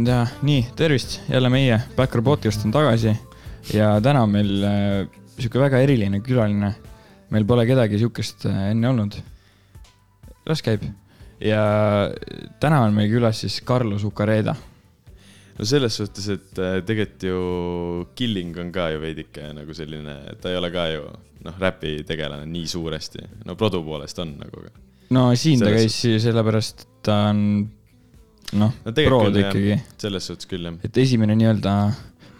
üritan teha, nii, tervist, jälle meie, Backyard podcast on tagasi ja täna on meil äh, sihuke väga eriline külaline. meil pole kedagi sihukest äh, enne olnud. las käib ja täna on meil külas siis Carlos Ucareda. no selles suhtes, et äh, tegelikult ju Killing on ka ju veidike nagu selline, ta ei ole ka ju noh, räpitegelane nii suuresti, no produ poolest on nagu. no siin ta Selles käis siis sellepärast, et ta on noh No no,, jah. ikkagi, selles suhtes küll jah. et esimene nii-öelda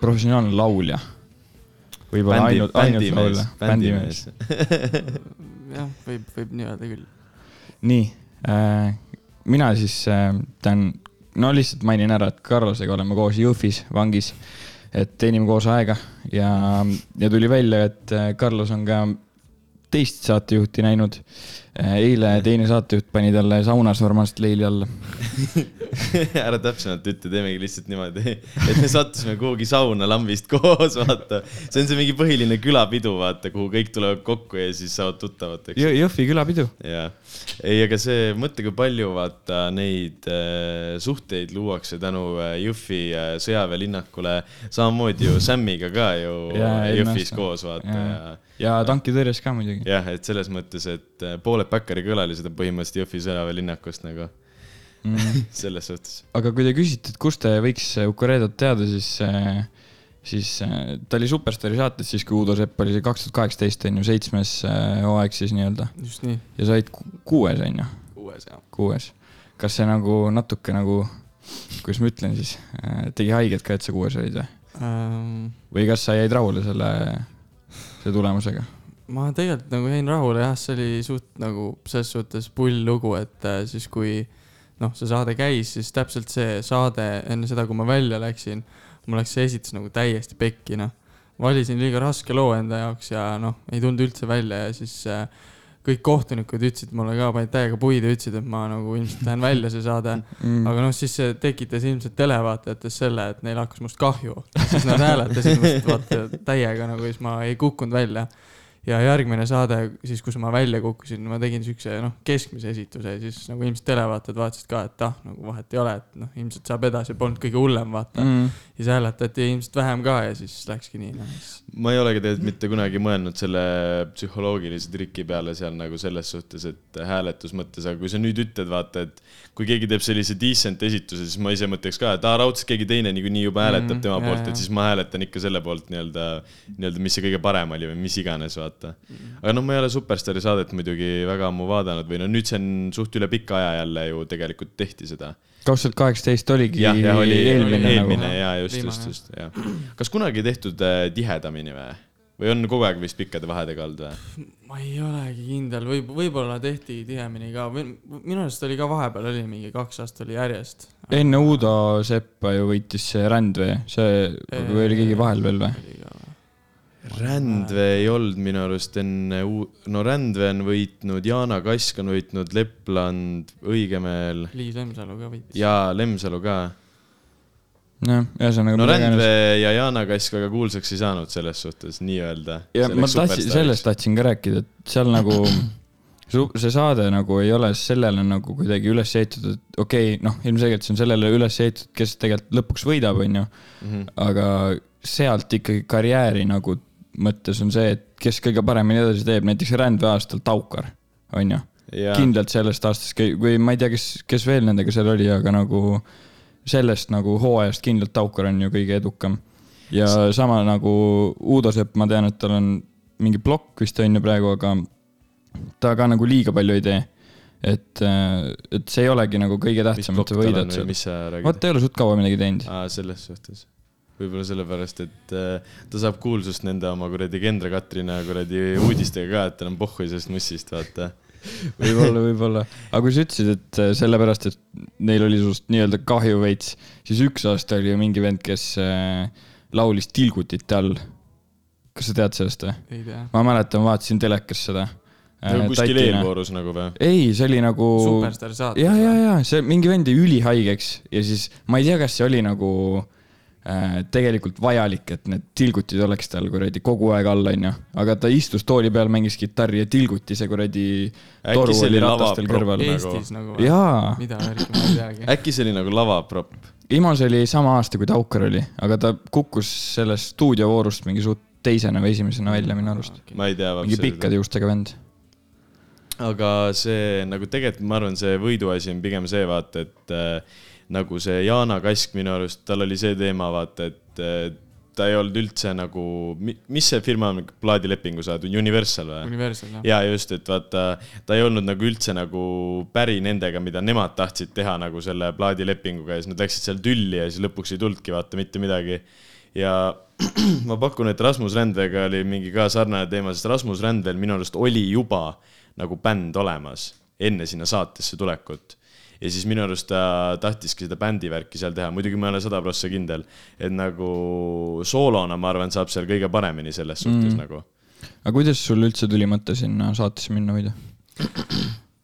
professionaalne laulja. võib-olla ainult, ainult laulja,, bändimees. jah, võib, võib nii öelda küll. nii äh,, mina siis äh, tean, no lihtsalt mainin ära, et Carlosega oleme koos Jõhvis vangis, et teenime koos aega ja, ja tuli välja, et äh, Carlos on ka teist saatejuhti näinud. eile teine saatejuht pani talle saunas normaalselt leili alla. ära täpsemalt ütle, teemegi lihtsalt niimoodi, et me sattusime kuhugi sauna lambist koos, vaata. see on see mingi põhiline külapidu, vaata, kuhu kõik tulevad kokku ja siis saavad tuttavad, eks. Jõhvi külapidu. jaa, ei, aga see, mõtle, kui palju vaata neid äh, suhteid luuakse tänu äh, Jõhvi äh, sõjaväelinnakule, samamoodi ju Sämmiga ka ju Jõhvis koos vaata Jaa. ja ja tankitõrjes ka muidugi. jah, et selles mõttes, et äh, pooled Backeri külalised on põhimõtteliselt Jõhvi sõjaväelinnakust nagu Mm. selles suhtes. aga kui te küsite, et kust te võiks Ukaredat teada, siis, siis äh, ta oli Superstaari saates siis, kui Uudo Sepp oli see kaks tuhat kaheksateist on ju, seitsmes äh, hooaeg siis nii-öelda just nii, ja sa olid ku- kuues on ju, uues jah. kuues. kas see nagu natuke nagu, kuidas ma ütlen siis, tegi haiget ka, et sa kuues olid või? Ähm, või kas sa jäid rahule selle, selle tulemusega? ma tegelikult nagu jäin rahule jah, see oli suht nagu selles suhtes pull lugu, et äh, siis kui noh, see saade käis, siis täpselt see saade enne seda, kui ma välja läksin, mul läks see esitus nagu täiesti pekki, noh. valisin liiga raske loo enda jaoks ja noh, ei tulnud üldse välja ja siis äh, kõik kohtunikud ütlesid mulle ka, panid täiega puid ja ütlesid, et ma nagu ilmselt lähen välja see saade. Mm. aga noh, siis see tekitas ilmselt televaatajatest selle, et neil hakkas must kahju. siis nad hääletasid must vaata täiega nagu ja siis ma ei kukkunud välja. Ja järgmine saade, siis kus ma välja kukkusin, ma tegin siukse noh, keskmise esituse ja siis nagu ilmselt televaatajad vaatasid ka, et ah, nagu vahet ei ole, et noh, ilmselt saab edasi, polnud kõige hullem vaata mm.. Siis hääletati ilmselt vähem ka ja siis läkski nii noh. ma ei olegi tegelikult mitte kunagi mõelnud selle psühholoogilise triki peale seal nagu selles suhtes, et hääletus mõttes, aga kui sa nüüd ütled, vaata, et kui keegi teeb sellise decent esituse, siis ma ise mõtleks ka, et aa, raudselt keegi teine niikuinii juba hääletab Mhm, tema jaa, poolt, et siis ma hääletan ikka selle poolt nii-öelda, nii-öelda, mis see kõige parem oli või mis iganes, vaata. aga noh, ma ei ole Superstaari saadet muidugi väga ammu vaadanud või no nüüd see on suht üle pika aja jälle ju tegelikult tehti seda kaks tuhat kaheksateist oligi jah, jah, oli eelmine, eelmine, nagu. ja just, just, just, jah. kas kunagi tehtud äh, tihedamini või? Või on kogu aeg vist pikkade vahedega olnud või? ma ei olegi kindel, võib, võib-olla tehti tihemini ka või minu arust oli ka vahepeal oli mingi kaks aastat oli järjest. enne Uudo Seppa ju võitis see Rändvee, see, või oli keegi vahel veel või? Rändvee ei olnud minu arust enne no Rändvee on võitnud, Yana Kask on võitnud, Lepland, Õigemäel Liis Lemsalu ka võitis. ja Lemsalu ka. jah, ühesõnaga. no Rändvee ja Yana Kask väga kuulsaks ei saanud selles suhtes nii-öelda. ja ma tahtsin, sellest tahtsin ka rääkida, et seal nagu see saade nagu ei ole sellele nagu kuidagi üles ehitatud, et okei okay,, noh, ilmselgelt see on sellele üles ehitatud, kes tegelikult lõpuks võidab, onju. Mhm. aga sealt ikkagi karjääri nagu mõttes on see, et kes kõige paremini edasi teeb, näiteks Rändvee aastal Taukar, onju. kindlalt sellest aastast, või ma ei tea, kes, kes veel nendega seal oli, aga nagu sellest nagu hooajast kindlalt Taukar on ju kõige edukam. ja sama nagu Uudo Sepp, ma tean, et tal on mingi plokk vist on ju praegu, aga ta ka nagu liiga palju ei tee. et, et see ei olegi nagu kõige tähtsam, et sa võidad seal. vot ei ole suht kaua midagi teinud. selles suhtes. võib-olla sellepärast, et äh, ta saab kuulsust nende oma kuradi Kendra Katrina kuradi uudistega ka, et tal on pohhui sellest mussist, vaata. võib-olla, võib-olla, aga kui sa ütlesid, et äh, sellepärast, et neil oli sinust nii-öelda kahju veits, siis üks aasta oli ju mingi vend, kes äh, laulis tilgutite all. kas sa tead sellest või? ma mäletan, vaatasin telekas seda. nagu kuskil eelvoorus nagu või? ei, see oli nagu. superstaari saates. ja, ja, ja see mingi vend jäi ülihaigeks ja siis ma ei tea, kas see oli nagu äh, tegelikult vajalik, et need tilgutid oleks tal kuradi kogu aeg all, onju. aga ta istus tooli peal, mängis kitarri ja tilguti see kuradi toru see oli ratastel kõrval. nagu. Eestis nagu või? jaa, mida värki, ma ei teagi. äkki see oli nagu lavapropp? Imos oli sama aasta, kui Taukar oli, aga ta kukkus sellest stuudiovoorust mingi suht teisena või esimesena välja minu arust. ma ei tea. mingi pikkade juustega vend. aga see nagu tegelikult ma arvan, see võiduasi on pigem see vaata, et äh, nagu see Yana Kask minu arust, tal oli see teema vaata, et ta ei olnud üldse nagu, mis see firma on, plaadilepingu saadud, Universal või? Universal jah. ja just, et vaata, ta ei olnud nagu üldse nagu päri nendega, mida nemad tahtsid teha nagu selle plaadilepinguga ja siis nad läksid seal tülli ja siis lõpuks ei tulnudki vaata mitte midagi. ja ma pakun, et Rasmus Rändega oli mingi ka sarnane teema, sest Rasmus Rändel minu arust oli juba nagu bänd olemas enne sinna saatesse tulekut ja siis minu arust ta tahtiski seda bändi värki seal teha, muidugi ma ei ole sada prossa kindel, et nagu soolona ma arvan, saab seal kõige paremini selles suhtes mm. nagu. aga kuidas sul üldse tuli mõte sinna saatesse minna muidu?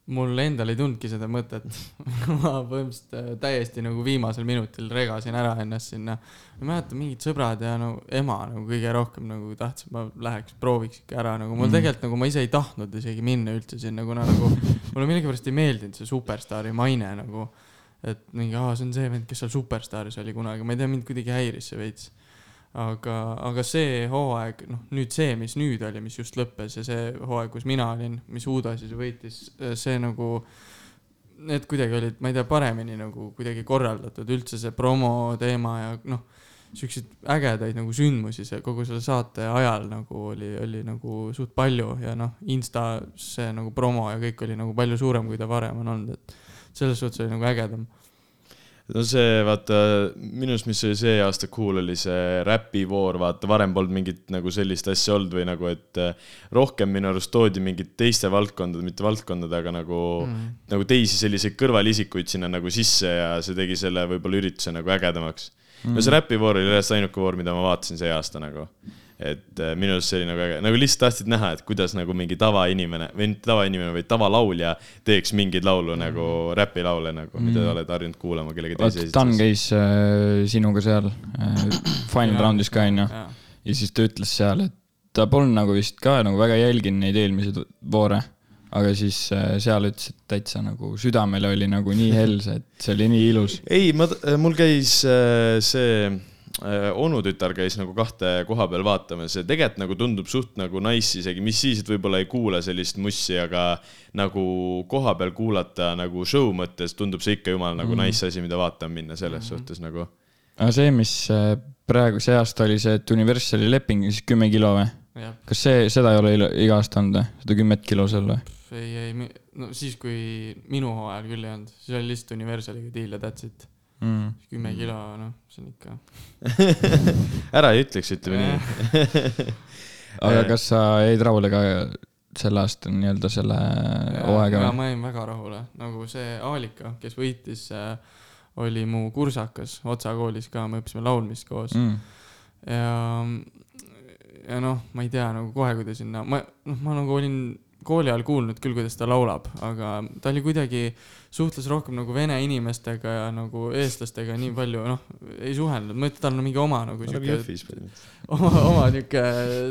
Mul endal ei tulnudki seda mõtet. ma põhimõtteliselt äh, täiesti nagu viimasel minutil regasin ära ennast sinna. ma ei mäleta, mingid sõbrad ja no ema nagu kõige rohkem nagu tahtsid, ma läheks prooviks ikka ära, nagu mul Mhm. tegelikult nagu ma ise ei tahtnud isegi minna üldse sinna, kuna nagu mulle millegipärast ei meeldinud see superstaari maine nagu. et mingi, aa, see on see vend, kes seal Superstaaris oli kunagi, ma ei tea, mind kuidagi häiris see veits aga, aga see hooaeg, noh nüüd see, mis nüüd oli, mis just lõppes ja see hooaeg, kus mina olin, mis Uudo siis võitis, see nagu, need kuidagi olid, ma ei tea, paremini nagu kuidagi korraldatud, üldse see promo teema ja noh, siukseid ägedaid nagu sündmusi see kogu selle saate ajal nagu oli, oli nagu suht palju ja noh, Insta see nagu promo ja kõik oli nagu palju suurem, kui ta varem on olnud, et selles suhtes oli nagu ägedam. No see vaata, minu arust, mis oli see aasta cool, oli see räpivoor, vaata varem polnud mingit nagu sellist asja olnud või nagu, et eh, rohkem minu arust toodi mingit teiste valdkondade, mitte valdkondade, aga nagu mm., nagu teisi selliseid kõrvalisikuid sinna nagu sisse ja see tegi selle võib-olla ürituse nagu ägedamaks mm.. no see räpivoor oli järjest ainuke voor, mida ma vaatasin see aasta nagu. Et eh, minu arust see oli nagu äge, nagu lihtsalt tahtsid näha, et kuidas nagu mingi tavainimene või mitte tavainimene, vaid tavalaulja teeks mingeid laulu mm. nagu räpilaule nagu, mida Mm. oled harjunud kuulama kellegi teise, Dan käis äh, sinuga seal äh, final round'is ka onju jaa, ja siis ta ütles seal, et ta polnud nagu vist ka nagu väga jälginud neid eelmisi voore, aga siis äh, seal ütles, et täitsa nagu südamele oli nagu nii helse, et see oli nii ilus. ei, ma, mul käis äh, see äh, onutütar käis nagu kahte koha peal vaatamas ja tegelikult nagu tundub suht nagu nice isegi, mis siis, et võib-olla ei kuula sellist mussi, aga nagu koha peal kuulata nagu show mõttes tundub see ikka jumal nagu Mhm. nice asi, mida vaatama minna selles suhtes nagu. aga see, mis äh, praegu see aasta oli see, et Universali leping, siis kümme kilo või? kas see, seda ei ole iga aasta olnud või? seda kümmet kilo seal või? ei, ei, no siis, kui minu hooajal küll ei olnud, siis oli lihtsalt Universaliga deal ja that's it. Mm. kümme kilo, noh, see on ikka. ära ei ütleks, ütleme nii. aga Äh. kas sa jäid rahule ka selle aasta nii-öelda selle hooaega ma jäin väga rahule, nagu see Aalika, kes võitis, oli mu kursakas Otsa koolis ka, me õppisime laulmist koos mm. Mm. ja, ja noh, ma ei tea nagu kohe, kui ta sinna, ma noh, ma nagu olin kooli ajal kuulnud küll, kuidas ta laulab, aga ta oli kuidagi, suhtles rohkem nagu vene inimestega ja nagu eestlastega nii palju, noh, ei suhelnud, ma ütlen, tal on mingi oma nagu siuke, oma, oma niuke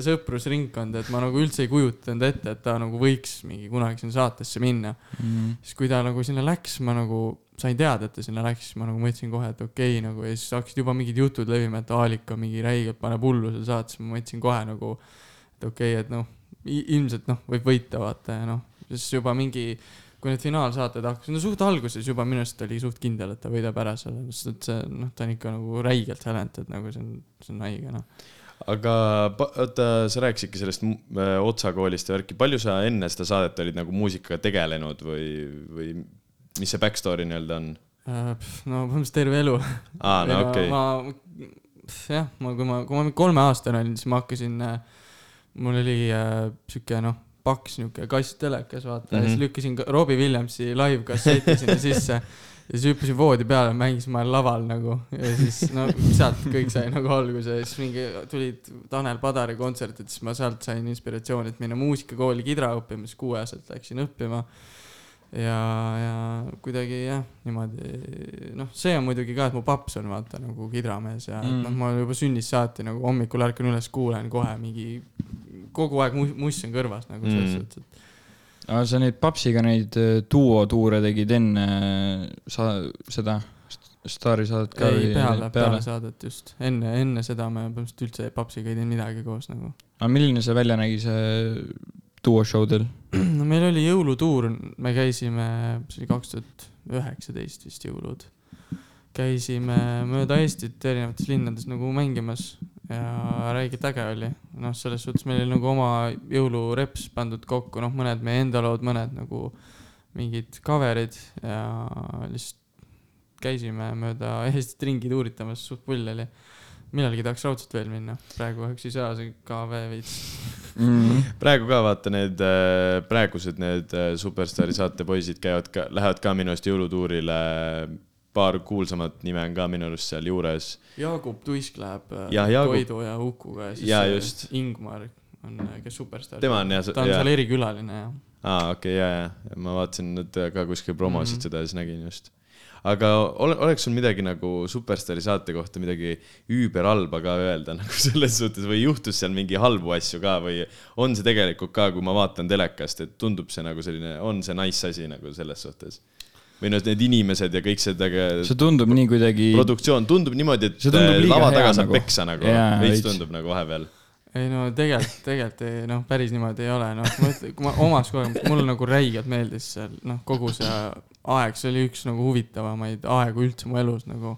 sõprusringkond, et ma nagu üldse ei kujutanud ette, et ta nagu võiks mingi kunagi sinna saatesse minna. Mm. siis kui ta nagu sinna läks, ma nagu sain teada, et ta sinna läks, siis ma nagu mõtlesin kohe, et okei okay, nagu ja siis hakkasid juba mingid jutud levima, et Aalika mingi räigelt paneb hullu seal saates, ma mõtlesin kohe nagu, et okei okay,, et noh, ilmselt noh, võib võita vaata ja noh, siis juba mingi, kui need finaalsaated hakkasid, no suht alguses juba minu arust oli suht kindel, et ta võidab ära selle, sest et see noh, ta on ikka nagu räigelt talented nagu see on, see on haige noh. aga oota, sa rääkisidki sellest äh, Otsa koolist ja värki, palju sa enne seda saadet olid nagu muusikaga tegelenud või, või mis see backstory nii-öelda on? Äh, no põhimõtteliselt terve elu. aa, no okei okay.. ma, jah, ma, kui ma, kui ma kolmeaastane olin, siis ma hakkasin, mul oli äh, sihuke noh, paks niuke kasttelekas vaata mm -hmm. ja Mhm. siis lükkasin ka Robbie Williamsi live kasseti sinna sisse ja siis hüppasin voodi peale, mängisin ma laval nagu ja siis no sealt kõik sai nagu alguse ja siis mingi tulid Tanel Padari kontserdid, siis ma sealt sain inspiratsiooni, et minna muusikakooli kidra õppima, siis kuueaastaselt läksin õppima. ja, ja kuidagi jah, niimoodi noh, see on muidugi ka, et mu paps on vaata nagu kidramees ja mm. Mm. noh, ma juba sünnist saati nagu hommikul ärkan üles, kuulen kohe mingi kogu aeg mu- muss on kõrvas nagu selles Mm. suhtes, et aga sa neid papsiga neid äh, duotuure tegid enne äh, sa seda staarisaadet ka ei peale, peale saadet just, enne, enne seda me põhimõtteliselt üldse papsiga ei teinud midagi koos nagu. aga milline see välja nägi, see duo-show teil? no meil oli jõulutuur, me käisime, see oli kaks tuhat üheksateist vist jõulud. käisime mööda Eestit erinevates linnades nagu mängimas ja räigelt äge oli. noh, selles suhtes meil oli nagu oma jõulureps pandud kokku, noh, mõned meie enda lood, mõned nagu mingid cover'id ja lihtsalt käisime mööda Eestit ringi tuuritamas, suht pull oli. millalgi tahaks raudselt veel minna, praegu kahjuks ei saa, see KV veits Mm. praegu ka vaata need äh, praegused need äh, Superstaari saate poisid käivad ka, lähevad ka minu arust jõulutuurile. paar kuulsamat nime on ka minu arust seal juures. Jaagup Tuisk läheb äh, Jah, Jaagup- Toidu ja Ukuga ja siis äh, just. Ingmar on, kes superstaar. tema on jah, ta on jaa seal, erikülaline ja. aa okei okay,, ja, ja ma vaatasin nad ka kuskil promosid mm. -hmm. seda ja siis nägin just. Aga ole, oleks sul midagi nagu Superstaari saate kohta midagi üüberhalba ka öelda nagu selles suhtes või juhtus seal mingi halbu asju ka või on see tegelikult ka, kui ma vaatan telekast, et tundub see nagu selline, on see nice asi nagu selles suhtes? või noh, need inimesed ja kõik taga see tundub nii kuidagi, produktsioon tundub niimoodi, et tundub äh, lava taga saab nagu. peksa nagu veits. tundub nagu vahepeal. Ei no tegelikult, tegelikult noh, päris niimoodi ei ole, noh, ma ütlen, kui ma omast kogemust, mulle nagu räigelt meeldis seal noh, kogu see aeg, see oli üks nagu huvitavamaid aegu üldse mu elus nagu.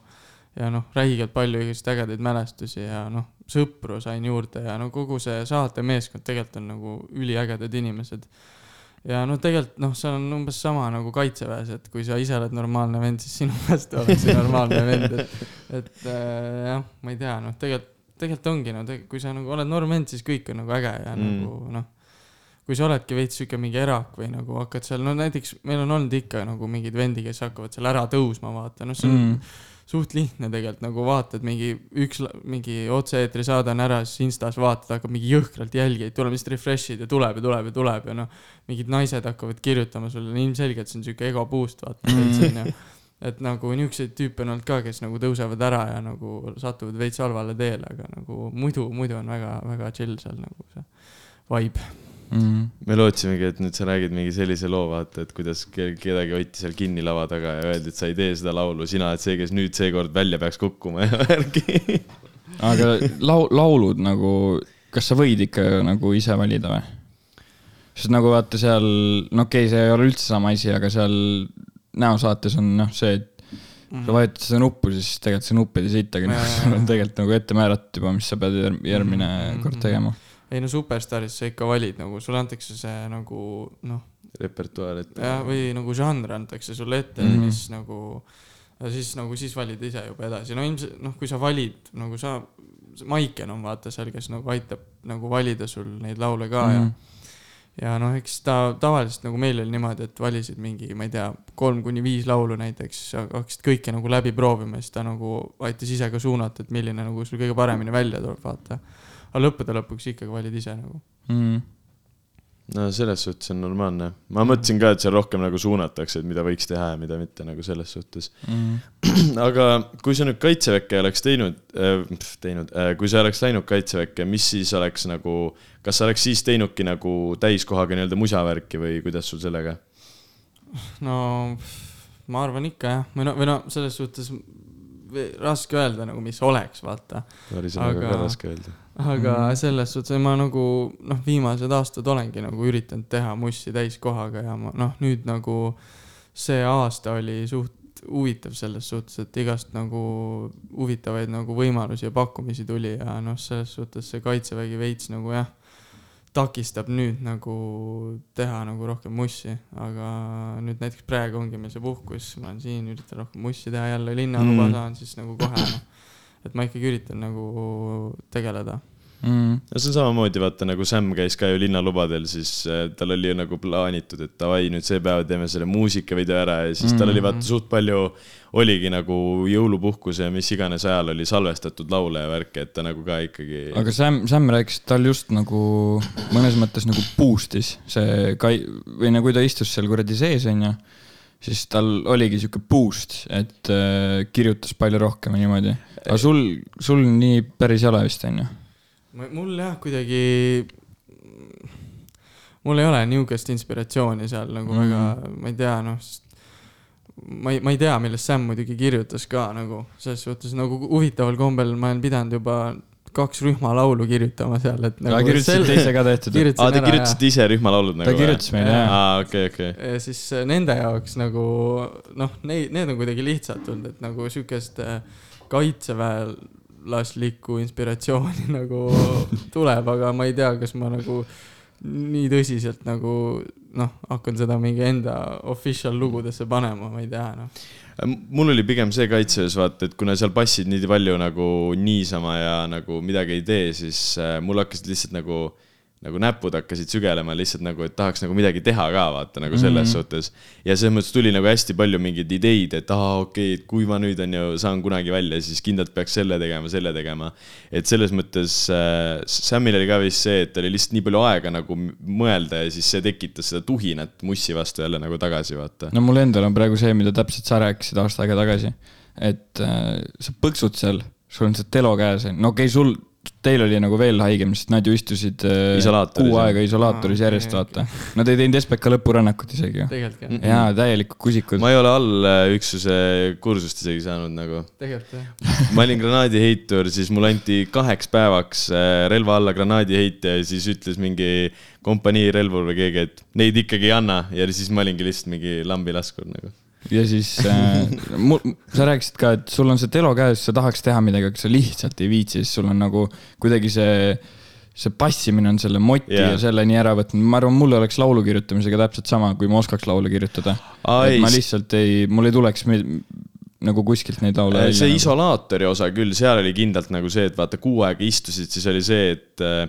ja noh, räigelt palju igasuguseid ägedaid mälestusi ja noh, sõpru sain juurde ja no kogu see saatemeeskond tegelikult on nagu üliägedad inimesed ja no tegelikult noh, seal on umbes sama nagu kaitseväes, et kui sa ise oled normaalne vend, siis sinu käest ollakse normaalne vend, et, et äh, jah, ma ei tea, noh, tegelikult, tegelikult ongi no, kui sa nagu oled noor vend, siis kõik on nagu äge ja Mm. nagu noh, kui sa oledki veits sihuke mingi erak või nagu hakkad seal, no näiteks meil on olnud ikka nagu mingeid vendi, kes hakkavad seal ära tõusma, vaata, noh, see on mm. suht lihtne tegelikult nagu vaatad mingi üks, mingi otse-eetri saade on ära, siis Instas vaatad, hakkab mingi jõhkralt jälgijaid tulema, siis refresh'id ja tuleb ja tuleb ja tuleb ja noh, mingid naised hakkavad kirjutama sulle, ilmselgelt see on sihuke ego boost, vaata veits onju. Et nagu niisuguseid tüüpe on olnud ka, kes nagu tõusevad ära ja nagu satuvad veits halvale teele, aga nagu muidu, muidu on väga-väga chill seal nagu see vibe. Mm. me lootsimegi, et nüüd sa räägid mingi sellise loo, vaata, et kuidas ke- kedagi hoiti seal kinni lava taga ja öeldi, et sa ei tee seda laulu, sina oled see, kes nüüd seekord välja peaks kukkuma ja värki. aga lau-, laulud nagu, kas sa võid ikka nagu ise valida või? sest nagu vaata seal, no okei okay,, see ei ole üldse sama asi, aga seal näosaates on noh, see, et Mhm. sa vajutad seda nuppu, siis tegelikult see nupp ei Jaa, nagu jaa, sul on tegelikult nagu ette määratud juba, mis sa pead järg- järgmine Mhm, kord mhm. tegema. ei no Superstaaris sa ikka valid nagu, sulle antakse see nagu noh, repertuaar, et. jah, või nagu žanr antakse sulle ette mm, Mhm. -hmm. mis nagu, siis nagu siis valid ise juba edasi, no ilmselt noh, kui sa valid nagu sa, Maiken on vaata seal, kes nagu aitab nagu valida sul neid laule ka mm -hmm. Mhm. ja, ja noh, eks ta tavaliselt nagu meil oli niimoodi, et valisid mingi, ma ei tea, kolm kuni viis laulu näiteks, hakkasid kõike nagu läbi proovima, siis ta nagu aitas ise ka suunata, et milline nagu sul kõige paremini välja tuleb, vaata. aga lõppude lõpuks ikkagi valid ise nagu. mm.. No selles suhtes on normaalne. ma mõtlesin ka, et seal rohkem nagu suunatakse, et mida võiks teha ja mida mitte nagu selles suhtes. Mm. aga kui sa nüüd kaitseväkke oleks teinud äh,, teinud äh,, kui sa oleks läinud kaitseväkke, mis siis oleks nagu, kas sa oleks siis teinudki nagu täiskohaga nii-öelda musavärki või kuidas sul sellega? no ma arvan ikka jah, või no, või no selles suhtes raske öelda nagu, mis oleks, vaata. sõnaga Aga- ka raske öelda. Aga mm. selles suhtes ma nagu noh, viimased aastad olengi nagu üritanud teha mussi täiskohaga ja ma noh, nüüd nagu see aasta oli suht huvitav selles suhtes, et igast nagu huvitavaid nagu võimalusi ja pakkumisi tuli ja noh, selles suhtes see kaitsevägi veits nagu jah, takistab nüüd nagu teha nagu rohkem mussi, aga nüüd näiteks praegu ongi meil see puhkus, ma olen siin, üritan rohkem mussi teha jälle, linnaluba mm. saan siis nagu kohe noh, et ma ikkagi üritan nagu tegeleda mm.. no see on samamoodi, vaata nagu Sam käis ka ju linnalubadel, siis äh, tal oli ju nagu plaanitud, et davai, nüüd see päev teeme selle muusikavideo ära ja siis tal oli vaata suht palju, oligi nagu jõulupuhkuse ja mis iganes ajal oli salvestatud laule ja värke, et ta nagu ka ikkagi. aga Sam, Sam rääkis, et tal just nagu mõnes mõttes nagu boost'is see kai- või nagu ta istus seal kuradi sees, onju. Siis tal oligi sihuke boost, et äh, kirjutas palju rohkem ja niimoodi. aga sul, sul nii päris ei ole vist, onju? mul jah, kuidagi, mul ei ole niisugust inspiratsiooni seal nagu mm. väga, ma ei tea, noh, ma ei, ma ei tea, millest Sam muidugi kirjutas ka nagu selles suhtes nagu huvitaval kombel ma olen pidanud juba kaks rühmalaulu kirjutama seal, et aga nagu kirjutasite ise ka tehtud? aa, te kirjutasite ise rühmalaulud nagu ta kirjutas meile jah. aa, okei, okei. siis äh, nende jaoks nagu noh, neid, need on kuidagi lihtsalt tulnud, et nagu siukest äh, kaitseväelaslikku inspiratsiooni nagu tuleb, aga ma ei tea, kas ma nagu nii tõsiselt nagu noh, hakkan seda mingi enda official lugudesse panema, ma ei tea noh. Mul oli pigem see kaitseväes vaata, et kuna seal passid nii palju nagu niisama ja nagu midagi ei tee, siis äh, mul hakkasid lihtsalt nagu, nagu näpud hakkasid sügelema lihtsalt nagu, et tahaks nagu midagi teha ka vaata nagu selles mm -hmm. suhtes. ja selles mõttes tuli nagu hästi palju mingeid ideid, et aa okei okay,, et kui ma nüüd on ju saan kunagi välja, siis kindlalt peaks selle tegema, selle tegema. et selles mõttes äh, Samil oli ka vist see, et oli lihtsalt nii palju aega nagu mõelda ja siis see tekitas seda tuhinat mussi vastu jälle nagu tagasi vaata. no mul endal on praegu see, mida täpselt sa rääkisid aasta aega tagasi. et äh, sa põksud seal, sul on see telo käes, no okei okay,, sul, teil oli nagu veel haigem, sest nad ju istusid äh, kuu aega isolaatoris Aa, järjest, vaata. Nad ei teinud SBK lõpurännakut isegi ju. jaa, täielikud kusikud. ma ei ole allüksuse kursust isegi saanud nagu. ma olin granaadiheitur, siis mulle anti kaheks päevaks äh, relva alla granaadiheitja ja siis ütles mingi kompanii relvur või keegi, et neid ikkagi ei anna ja siis ma olingi lihtsalt mingi lambilaskur nagu. Ja siis äh, mul, sa rääkisid ka, et sul on see telo käes, sa tahaks teha midagi, aga sa lihtsalt ei viitsi, siis sul on nagu kuidagi see, see passimine on selle moti yeah. Ja selle nii ära võtnud. ma arvan, mul oleks laulu kirjutamisega täpselt sama, kui ma oskaks laule kirjutada. Et ma lihtsalt ei, mul ei tuleks nagu kuskilt neid laule Äh, see nagu. isolaatori osa küll, seal oli kindlalt nagu see, et vaata kuu aega istusid, siis oli see, et äh,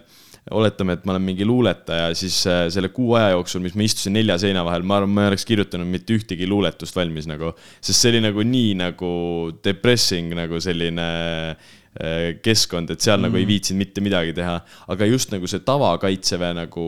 oletame, et ma olen mingi luuletaja, siis äh, selle kuu aja jooksul, mis ma istusin nelja seina vahel, ma arvan, ma ei oleks kirjutanud mitte ühtegi luuletust valmis nagu, sest see oli nagu nii nagu depressing nagu selline äh, keskkond, et seal mm. nagu ei viitsinud mitte midagi teha, aga just nagu see tavakaitseväe nagu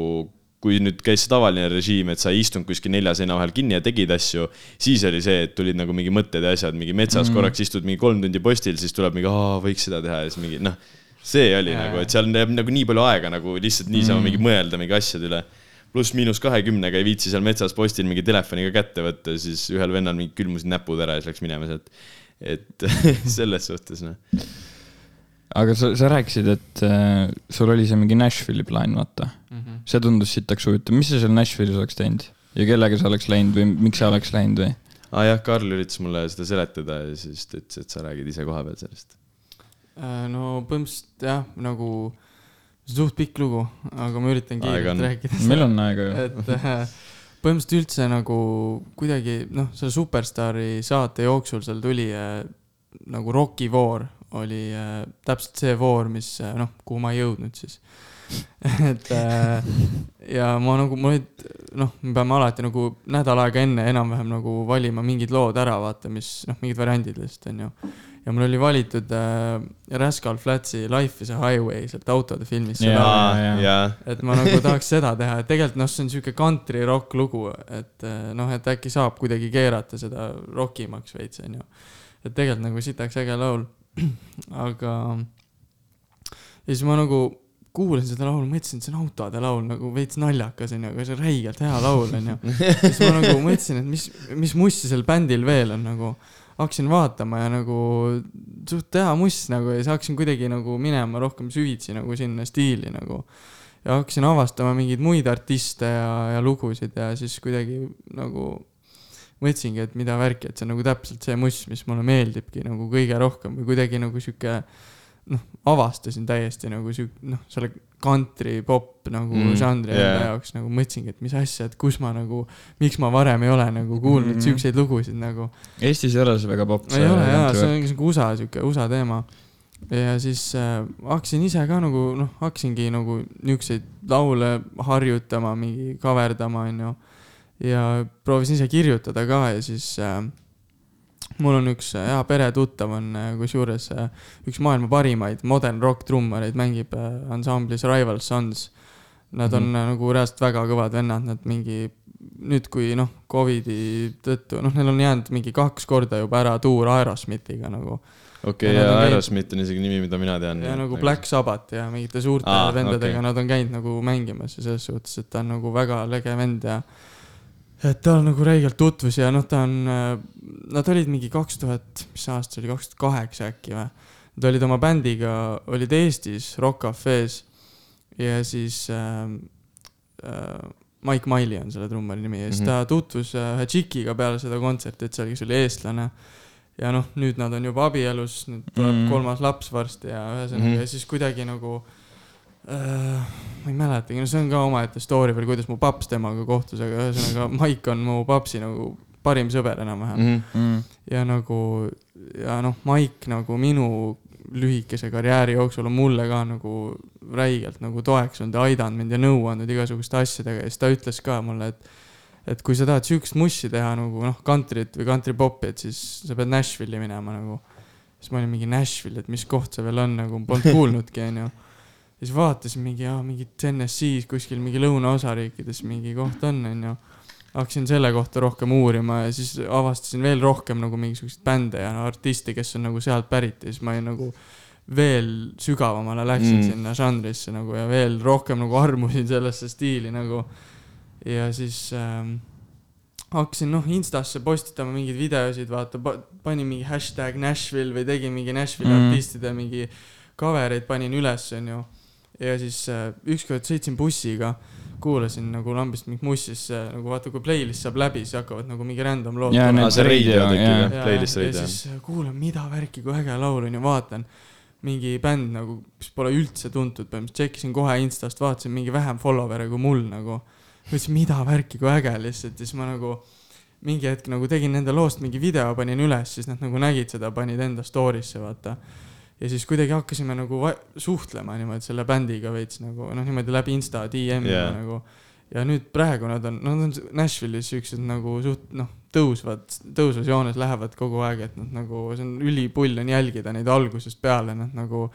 kui nüüd käis see tavaline režiim, et sa ei istunud kuskil nelja seina vahel kinni ja tegid asju, siis oli see, et tulid nagu mingi mõtted ja asjad, mingi metsas mm. korraks istud mingi kolm tundi postil, siis tuleb mingi, aa, võiks seda teha ja siis mingi noh, see oli yeah. nagu, et seal jääb nagu nii palju aega nagu lihtsalt niisama mm. mingi mõelda mingi asjade üle. pluss-miinus kahekümnega ei viitsi seal metsas postil mingi telefoniga kätte võtta, siis ühel vennal mingi külmusid näpud ära ja siis läks minema sealt. et selles suhtes noh. aga sa, sa rääkisid, et äh, sul oli see mingi Nashville'i plaan, vaata. Mhm. see tundus sitaks huvitav, mis sa seal Nashville'is oleks teinud ja kellega sa oleks läinud või miks sa oleks läinud või? aa ah, jah, Karl üritas mulle seda seletada ja siis ta ütles, et sa räägid ise koha peal sellest. Äh, no põhimõtteliselt jah, nagu suht pikk lugu, aga ma üritan kiirelt rääkida. meil on aega ju. et äh, põhimõtteliselt üldse nagu kuidagi noh, selle Superstaari saate jooksul seal tuli äh, nagu Rocki voor oli äh, täpselt see voor, mis äh, noh, kuhu ma ei jõudnud siis. et äh, ja ma nagu, mul olid noh, me peame alati nagu nädal aega enne enam-vähem nagu valima mingid lood ära, vaata, mis noh, mingid variandid lihtsalt onju. Ja mul oli valitud äh, Rascal Flatsi Life is a highway sealt autode filmist et ma nagu tahaks seda teha, et tegelikult noh, see on sihuke country rock lugu, et eh, noh, et äkki saab kuidagi keerata seda rockimaks veits, onju. et tegelikult nagu sitaks äge laul, aga. ja siis ma nagu kuulasin seda laulu, mõtlesin, et see on autode laul nagu veits naljakas onju, aga see on räigelt hea laul onju. siis ma nagu mõtlesin, et mis, mis mussi sel bändil veel on nagu hakkasin vaatama ja nagu suht hea muss nagu ja siis hakkasin kuidagi nagu minema rohkem süvitsi nagu sinna stiili nagu. Ja hakkasin avastama mingeid muid artiste ja, ja lugusid ja siis kuidagi nagu mõtlesingi, et mida värki, et see on nagu täpselt see muss, mis mulle meeldibki nagu kõige rohkem või kuidagi nagu sihuke noh, avastasin täiesti nagu sihuke noh, selle country pop nagu Mm, žanri yeah. enda jaoks nagu mõtlesingi, et mis asja, et kus ma nagu, miks ma varem ei ole nagu kuulnud Mm. mm. siukseid lugusid nagu. Eestis ei ole see väga popp. ei ole jaa, see on siuke USA siuke USA teema. ja siis äh, hakkasin ise ka nagu noh, hakkasingi nagu niisuguseid laule harjutama, mingi kaverdama, onju. ja proovisin ise kirjutada ka ja siis äh, mul on üks äh, hea peretuttav on äh, kusjuures äh, üks maailma parimaid modern rock trummareid, mängib ansamblis Rival Sons. Nad on mm -hmm. nagu reaalselt väga kõvad vennad, nad mingi nüüd, kui noh, Covidi tõttu, noh, neil on jäänud mingi kaks korda juba ära tuur Aerosmithiga nagu. okei, nad ja Aerosmith on isegi nimi, mida mina tean. ja nagu Black Sabbath ja mingite suurte Aa, vendadega okay. nad on käinud nagu mängimas ja selles suhtes, et ta on nagu väga lege vend ja et tal nagu räigelt tutvus ja noh, ta on, nad olid mingi kaks tuhat, mis aasta see oli, kaks tuhat kaheksa äkki või? Nad olid oma bändiga, olid Eestis Rock Cafe's ja siis äh, äh, Mike Miley on selle trummari nimi ja siis Mhm. ta tutvus äh, ühe tšikiga peale seda kontserti, et seal, kes oli eestlane. ja noh, nüüd nad on juba abielus, nüüd tuleb mm. kolmas laps varsti ja ühesõnaga mm. -hmm. ja siis kuidagi nagu äh, ma ei mäletagi, no see on ka omaette story veel, kuidas mu paps temaga kohtus, aga ühesõnaga Mike on mu papsi nagu parim sõber enam-vähem mm. -hmm. mm.. ja nagu ja noh, Mike nagu minu lühikese karjääri jooksul on mulle ka nagu räigelt nagu toeks olnud ja aidanud mind ja nõu andnud igasuguste asjadega ja siis ta ütles ka mulle, et et kui sa tahad siukest mussi teha nagu noh, kantrit või kantripopi, et siis sa pead Nashville'i minema nagu. siis ma olin mingi Nashville, et mis koht see veel on nagu, polnud kuulnudki, onju. Ja siis vaatasin mingi, mingi Tennessee's kuskil mingi lõunaosariikides mingi koht on, onju hakkasin selle kohta rohkem uurima ja siis avastasin veel rohkem nagu mingisuguseid bände ja artiste, kes on nagu sealt pärit ja siis ma nagu veel sügavamale läksin Mm. sinna žanrisse nagu ja veel rohkem nagu armusin sellesse stiili nagu. ja siis ähm, hakkasin noh Instasse postitama mingeid videosid, vaata, panin mingi hashtag Nashville või tegin mingi Nashville'i Mm. mm. artistide mingi cover eid panin üles, onju. Ja siis äh, ükskord sõitsin bussiga kuulasin nagu lambist mingit mussi, siis äh, nagu vaata, kui playlist saab läbi, siis hakkavad nagu mingi random lood aa, see radio tekib jah, playlist ja radio. siis äh, kuulan, mida värki, kui äge laul on ja vaatan mingi bänd nagu, mis pole üldse tuntud, põhimõtteliselt tšekkisin kohe Instast, vaatasin mingi vähem follower'e kui mul nagu. mõtlesin, mida värki, kui äge lihtsalt ja siis ma nagu mingi hetk nagu tegin nende loost mingi video, panin üles, siis nad nagu nägid seda, panid enda story'sse, vaata. Ja siis kuidagi hakkasime nagu suhtlema niimoodi selle bändiga veits nagu noh, niimoodi läbi Insta DM-i yeah. nagu. ja nüüd praegu nad on, nad on Nashville'is siuksed nagu suht noh, tõusvad, tõusvas joones lähevad kogu aeg, et nad nagu, see on ülipull on jälgida neid algusest peale, nad nagu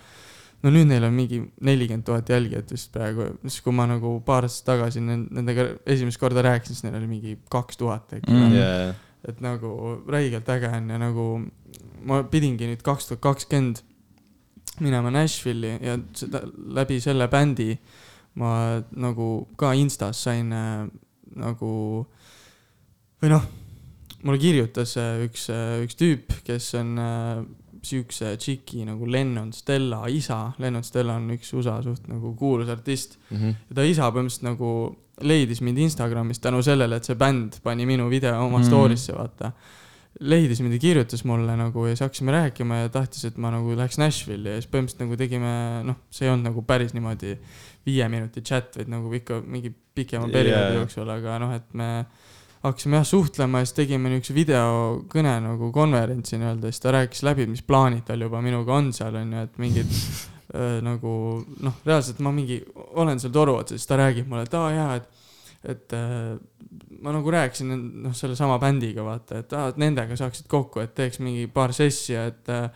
no nüüd neil on mingi nelikümmend tuhat jälgijat vist praegu, siis kui ma nagu paar aastat tagasi nen- nendega esimest korda rääkisin, siis neil oli mingi kaks tuhat äkki Mm. jaa, et nagu räigelt äge on ja nagu ma pidingi nüüd kaks tuhat kakskümmend minema Nashville'i ja seda läbi selle bändi ma nagu ka Instas sain äh, nagu või noh, mulle kirjutas äh, üks, üks tüüp, kes on äh, siukse tšiki nagu Lennon Stella isa, Lennon Stella on üks USA suht nagu kuulus artist Mhm. ja ta isa põhimõtteliselt nagu leidis mind Instagramis tänu sellele, et see bänd pani minu video oma Mm. story'sse, vaata. Leidis mind ja kirjutas mulle nagu ja siis hakkasime rääkima ja tahtis, et ma nagu läheks Nashville'i ja siis põhimõtteliselt nagu tegime, noh, see ei olnud nagu päris niimoodi viie minuti chat, vaid nagu ikka mingi pikema perioodi yeah. jooksul, aga noh, et me hakkasime jah suhtlema ja siis tegime niisuguse videokõne nagu konverentsi nii-öelda, siis ta rääkis läbi, mis plaanid tal juba minuga on seal on ju, et mingid äh, nagu noh, reaalselt ma mingi olen seal toru otsas, siis ta räägib mulle, et aa jaa, et et äh, ma nagu rääkisin noh, sellesama bändiga vaata, et aa, et nendega saaksid kokku, et teeks mingi paar sessi ja et äh,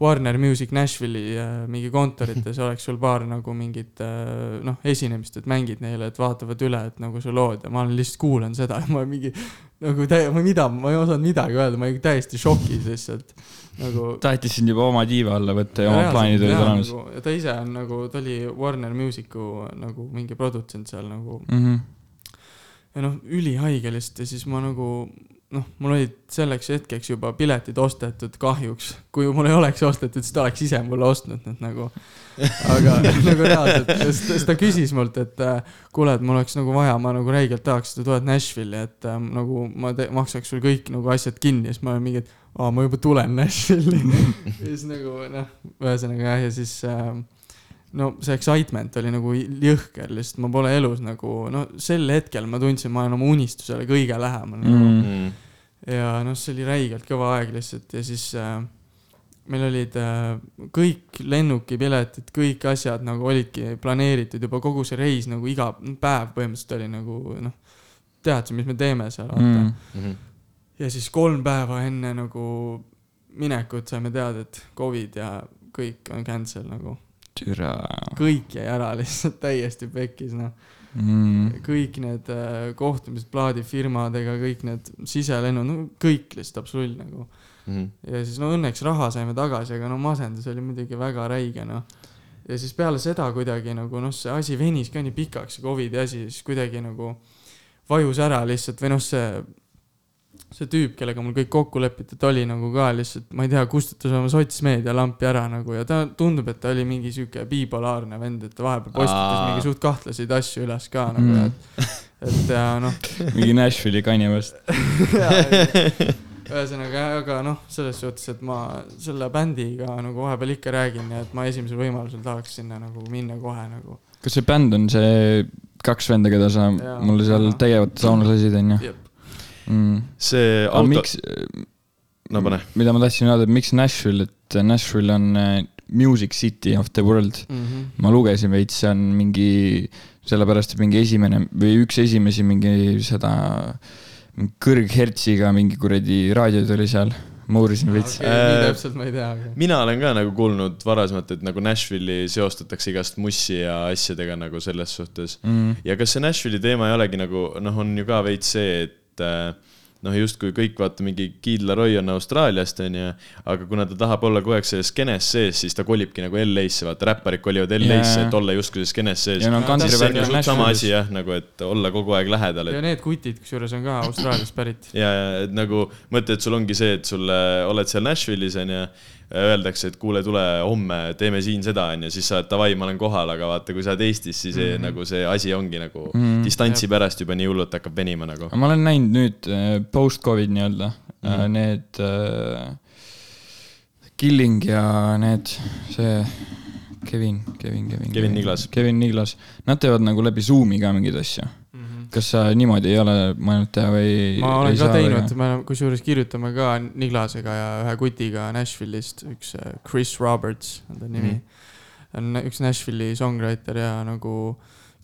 Warner Music Nashville'i äh, mingi kontorites oleks sul paar nagu mingit äh, noh, esinemist, et mängid neile, et vaatavad üle, et nagu su lood ja ma olen lihtsalt kuulan seda ja ma mingi nagu täie-, ma mida, ma ei osanud midagi öelda, ma olin täiesti šokis lihtsalt nagu tahtis sind juba oma tiiva alla võtta ja oma Reaalselt, plaanid olid olemas nagu, ja ta ise on nagu, ta oli Warner Musicu nagu mingi produtsent seal nagu mm. -hmm. Ja noh, ülihaige lihtsalt ja siis ma nagu noh, mul olid selleks hetkeks juba piletid ostetud kahjuks. kui mul ei oleks ostetud, siis ta oleks ise mulle ostnud need nagu. aga nagu reaalselt, siis ta- küsis mult, et äh, kuule, et mul oleks nagu vaja, ma nagu räigelt tahaks, et sa tuled Nashville'i, et äh, nagu ma maksaks sul kõik nagu asjad kinni ja siis ma olin mingi, et aa, ma juba tulen Nashville'i. ja siis nagu noh, ühesõnaga jah, ja siis äh, no see excitement oli nagu jõhker, lihtsalt ma pole elus nagu no sel hetkel ma tundsin, ma olen oma unistusele kõige lähemal nagu. Mm. Mm. ja noh, see oli räigelt kõva aeg lihtsalt ja siis äh, meil olid äh, kõik lennukipiletid, kõik asjad nagu olidki planeeritud juba kogu see reis nagu iga päev põhimõtteliselt oli nagu noh, teadsime, mis me teeme seal, mm.. Mhm. ja siis kolm päeva enne nagu minekut saime teada, et Covid ja kõik on cancel nagu, türa kõik jäi ära lihtsalt täiesti pekkis noh. mm.. kõik need äh, kohtumised plaadifirmadega, kõik need siselennud, no kõik lihtsalt absoluut nagu. Mhm. ja siis no õnneks raha saime tagasi, aga no masendus oli muidugi väga räige noh. ja siis peale seda kuidagi nagu noh, see asi venis ka nii pikaks, see Covidi asi, siis kuidagi nagu vajus ära lihtsalt või noh, see see tüüp, kellega mul kõik kokku lepitud oli nagu ka lihtsalt, ma ei tea, kustutas oma sotsmeedia lampi ära nagu ja ta tundub, et ta oli mingi sihuke bipolaarne vend, et ta vahepeal postitas Aa. mingi suht kahtlaseid asju üles ka nagu Mm. et, et ja noh, mingi Nashville'i Kanye West. ühesõnaga, aga noh, selles suhtes, et ma selle bändiga nagu vahepeal ikka räägin ja et ma esimesel võimalusel tahaks sinna nagu minna kohe nagu. kas see bänd on see kaks venda, keda sa Jaa. mulle seal täievat saunas lasid, onju. mm.? see auto, miks, no pane. mida ma tahtsin öelda, et miks Nashville, et Nashville on äh, music city of the world. Mm -hmm. ma lugesin veits, see on mingi, sellepärast, et mingi esimene või üks esimesi mingi seda kõrghertsiga mingi kuradi raadioid oli seal. ma uurisin veits okay,. Äh, nii täpselt ma ei tea, aga. mina olen ka nagu kuulnud varasemalt, et nagu Nashville'i seostatakse igast mussi ja asjadega nagu selles suhtes. mm.. ja kas see Nashville'i teema ei olegi nagu noh, on ju ka veits see, et äh, noh, justkui kõik vaata mingi Kid Laroi on Austraaliast onju, aga kuna ta tahab olla kogu aeg selles skeenes sees, siis ta kolibki nagu LA-sse, vaata räpparid kolivad LA-sse Jaa. et olla justkui selles skeenes sees ja no siis see on ju sama asi jah, nagu et olla kogu aeg lähedal, ja et need kutid, kusjuures on ka Austraaliast pärit. ja, ja et nagu mõtle, et sul ongi see, et sulle oled seal Nashville'is onju, öeldakse, et kuule, tule homme teeme siin seda onju, siis sa oled davai, ma olen kohal, aga vaata, kui sa oled Eestis, siis mm. -hmm. nagu see asi ongi nagu mm. -hmm. distantsi pärast juba nii hullult hakkab venima nagu. ma olen näinud nüüd äh, post-Covid nii-öelda mm. -hmm. need äh, Killing ja need, see Kevin, Kevin, Kevin. Kevin Niglas. Kevin Niglas, nad teevad nagu läbi Zoom'i ka mingeid asju. Kas sa niimoodi ei ole mõelnud teha või? ma olen ka teinud, me oleme, kusjuures kirjutame ka Niglasega ja ühe kutiga Nashville'ist, üks äh, Chris Roberts on ta nimi mm.. on üks Nashville'i songwriter ja nagu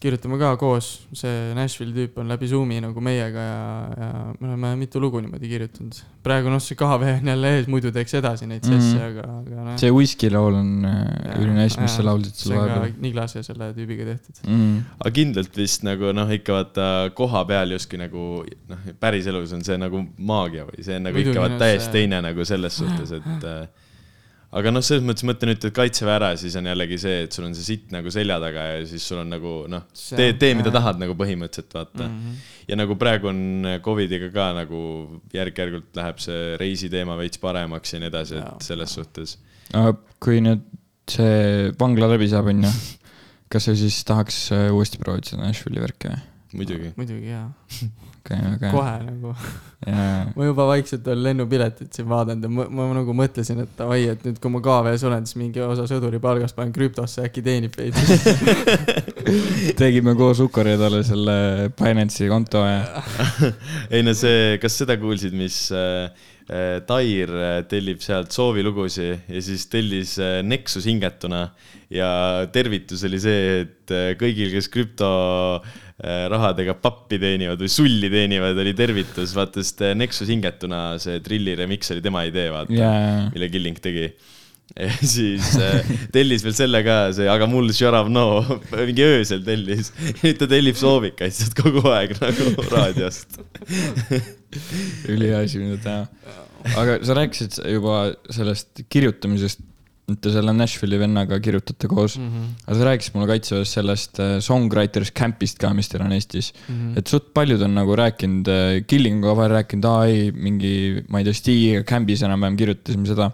kirjutame ka koos, see Nashville'i tüüp on läbi Zoom'i nagu meiega ja, ja me oleme mitu lugu niimoodi kirjutanud. praegu noh, see KV on jälle ees, muidu teeks edasi neid Mhm. sesse mm, -hmm. aga, aga noh. see Whisky laul on äh, Jaa, ülinäis, mis sa laulsid see seal on ka vahepeal Niglase selle tüübiga tehtud. mm.. aga kindlalt vist nagu noh, ikka vaata koha peal justkui nagu noh, päriselus on see nagu maagia või see on nagu Muidugi, ikka vaata täiesti see- teine nagu selles suhtes, et äh, aga noh, selles mõttes mõtle nüüd, et kaitseväe ära, siis on jällegi see, et sul on see sitt nagu selja taga ja siis sul on nagu noh, See- tee, tee, mida tahad nagu põhimõtteliselt vaata mm. -hmm. ja nagu praegu on Covidiga ka nagu järk-järgult läheb see reisiteema veits paremaks ja nii edasi, et selles suhtes. aga kui nüüd see vangla läbi saab, onju, kas sa siis tahaks äh, uuesti proovida seda Nashville'i värki või? Muidugi. muidugi jaa, okei, väga hea. kohe nagu. jaa, ma juba vaikselt olen lennupiletit siin vaadanud ja ma, ma nagu mõtlesin, et davai, et nüüd, kui ma KV-s olen, siis mingi osa sõduri palgast panen krüptosse, äkki teenib veidi. tegime koos Uko-Reedale selle Binance'i konto ja ei no see, kas seda kuulsid, mis äh, äh, Tair äh, tellib sealt soovilugusid ja siis tellis äh, Nexus hingetuna ja tervitus oli see, et äh, kõigil, kes krüpto äh, rahadega pappi teenivad või sulli teenivad, oli tervitus, vaata, sest äh, Nexus hingetuna see Trilli remix oli tema idee, vaata Jaa. mille Killing tegi. siis äh, tellis veel selle ka, see Aga mul Sharav no, mingi öösel tellis. nüüd ta tellib soovikaid sealt kogu aeg nagu raadiost. ülihea asi, mida teha. aga sa rääkisid juba sellest kirjutamisest, te selle Nashville'i vennaga kirjutate koos mm. -hmm. aga sa rääkisid mulle kaitseväes sellest äh, Songwriters Campist ka, mis teil on Eestis mm. -hmm. et suht paljud on nagu rääkinud, Killinguga vahel rääkinud, aa ei, mingi, ma ei tea, Stigiga Campis enam-vähem kirjutasime seda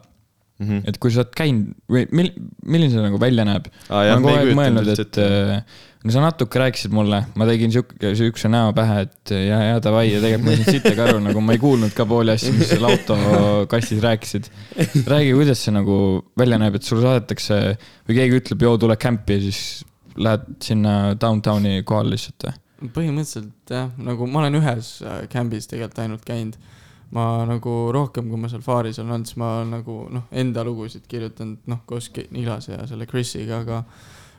Mhm. et kui sa oled käinud või mil-, milline see nagu välja näeb Aa, ma olen kogu aeg mõelnud, et äh, no sa natuke rääkisid mulle, ma tegin sihuke, sihukese näo pähe, et ja, ja davai ja tegelikult ma ei saanud sittagi aru, nagu ma ei kuulnud ka pooli asju, mis seal autokastis rääkisid. räägi, kuidas see nagu välja näeb, et sulle saadetakse või keegi ütleb, joo, tule kämpi ja siis lähed sinna downtown'i kohale lihtsalt või? põhimõtteliselt jah, nagu ma olen ühes äh, camp'is tegelikult ainult käinud. ma nagu rohkem, kui ma seal Faaris olen olnud, siis ma olen nagu noh, enda lugusid kirjutanud, noh, koos Nilase ja selle Chrisiga, aga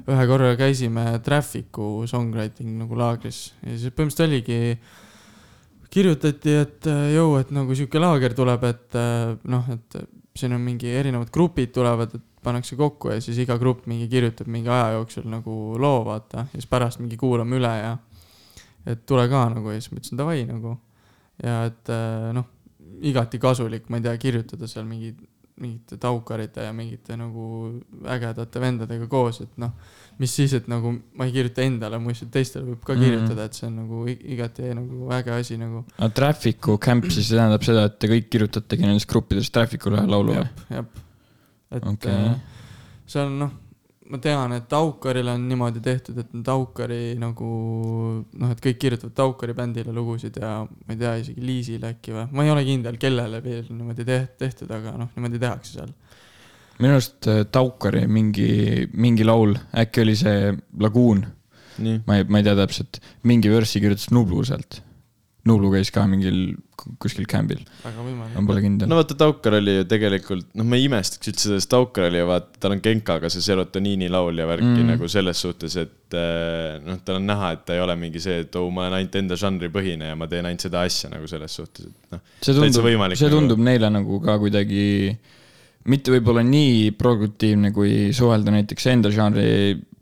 ühe korra käisime Traffic'u songwriting nagu laagris ja siis põhimõtteliselt oligi, kirjutati, et äh, jõu, et nagu sihuke laager tuleb, et äh, noh, et siin on mingi erinevad grupid tulevad, et pannakse kokku ja siis iga grupp mingi kirjutab mingi aja jooksul nagu loo, vaata, ja siis pärast mingi kuulame üle ja et tule ka nagu ja siis ma ütlesin davai nagu. ja et äh, noh, igati kasulik, ma ei tea, kirjutada seal mingi, mingite taukarite ja mingite nagu ägedate vendadega koos, et noh, mis siis, et nagu ma ei kirjuta endale, mu lihtsalt teistele võib ka Mhm. kirjutada, et see on nagu igati nagu äge asi nagu. aga Traffic'u camp siis tähendab seda, et te kõik kirjutategi nendest gruppidest Traffic'ule laulu või? jah, et Okei. okay. äh, see on noh, ma tean, et Taukarile on niimoodi tehtud, et on Taukari nagu noh, et kõik kirjutavad Taukari bändile lugusid ja ma ei tea, isegi Liisile äkki või, ma ei ole kindel, kellele veel niimoodi teht-, tehtud, aga noh, niimoodi tehakse seal. minu arust äh, Taukari mingi, mingi laul, äkki oli see Laguun, ma ei, ma ei tea täpselt, mingi võrssi kirjutas Nublu sealt. Nublu käis ka mingil kuskil väga ma võimalik. pole kindel no. vaata, Taukar oli ju tegelikult, noh, ma ei imestaks üldse sellest, Taukar oli ju vaata, tal on Genkaga see serotoniini laul ja värki Mm. nagu selles suhtes, et eh, noh, tal on näha, et ta ei ole mingi see, et oh, ma olen ainult enda žanri põhine ja ma teen ainult seda asja nagu selles suhtes, et noh. see tundub, see nagu. tundub neile nagu ka kuidagi mitte võib-olla nii produktiivne, kui suhelda näiteks enda žanri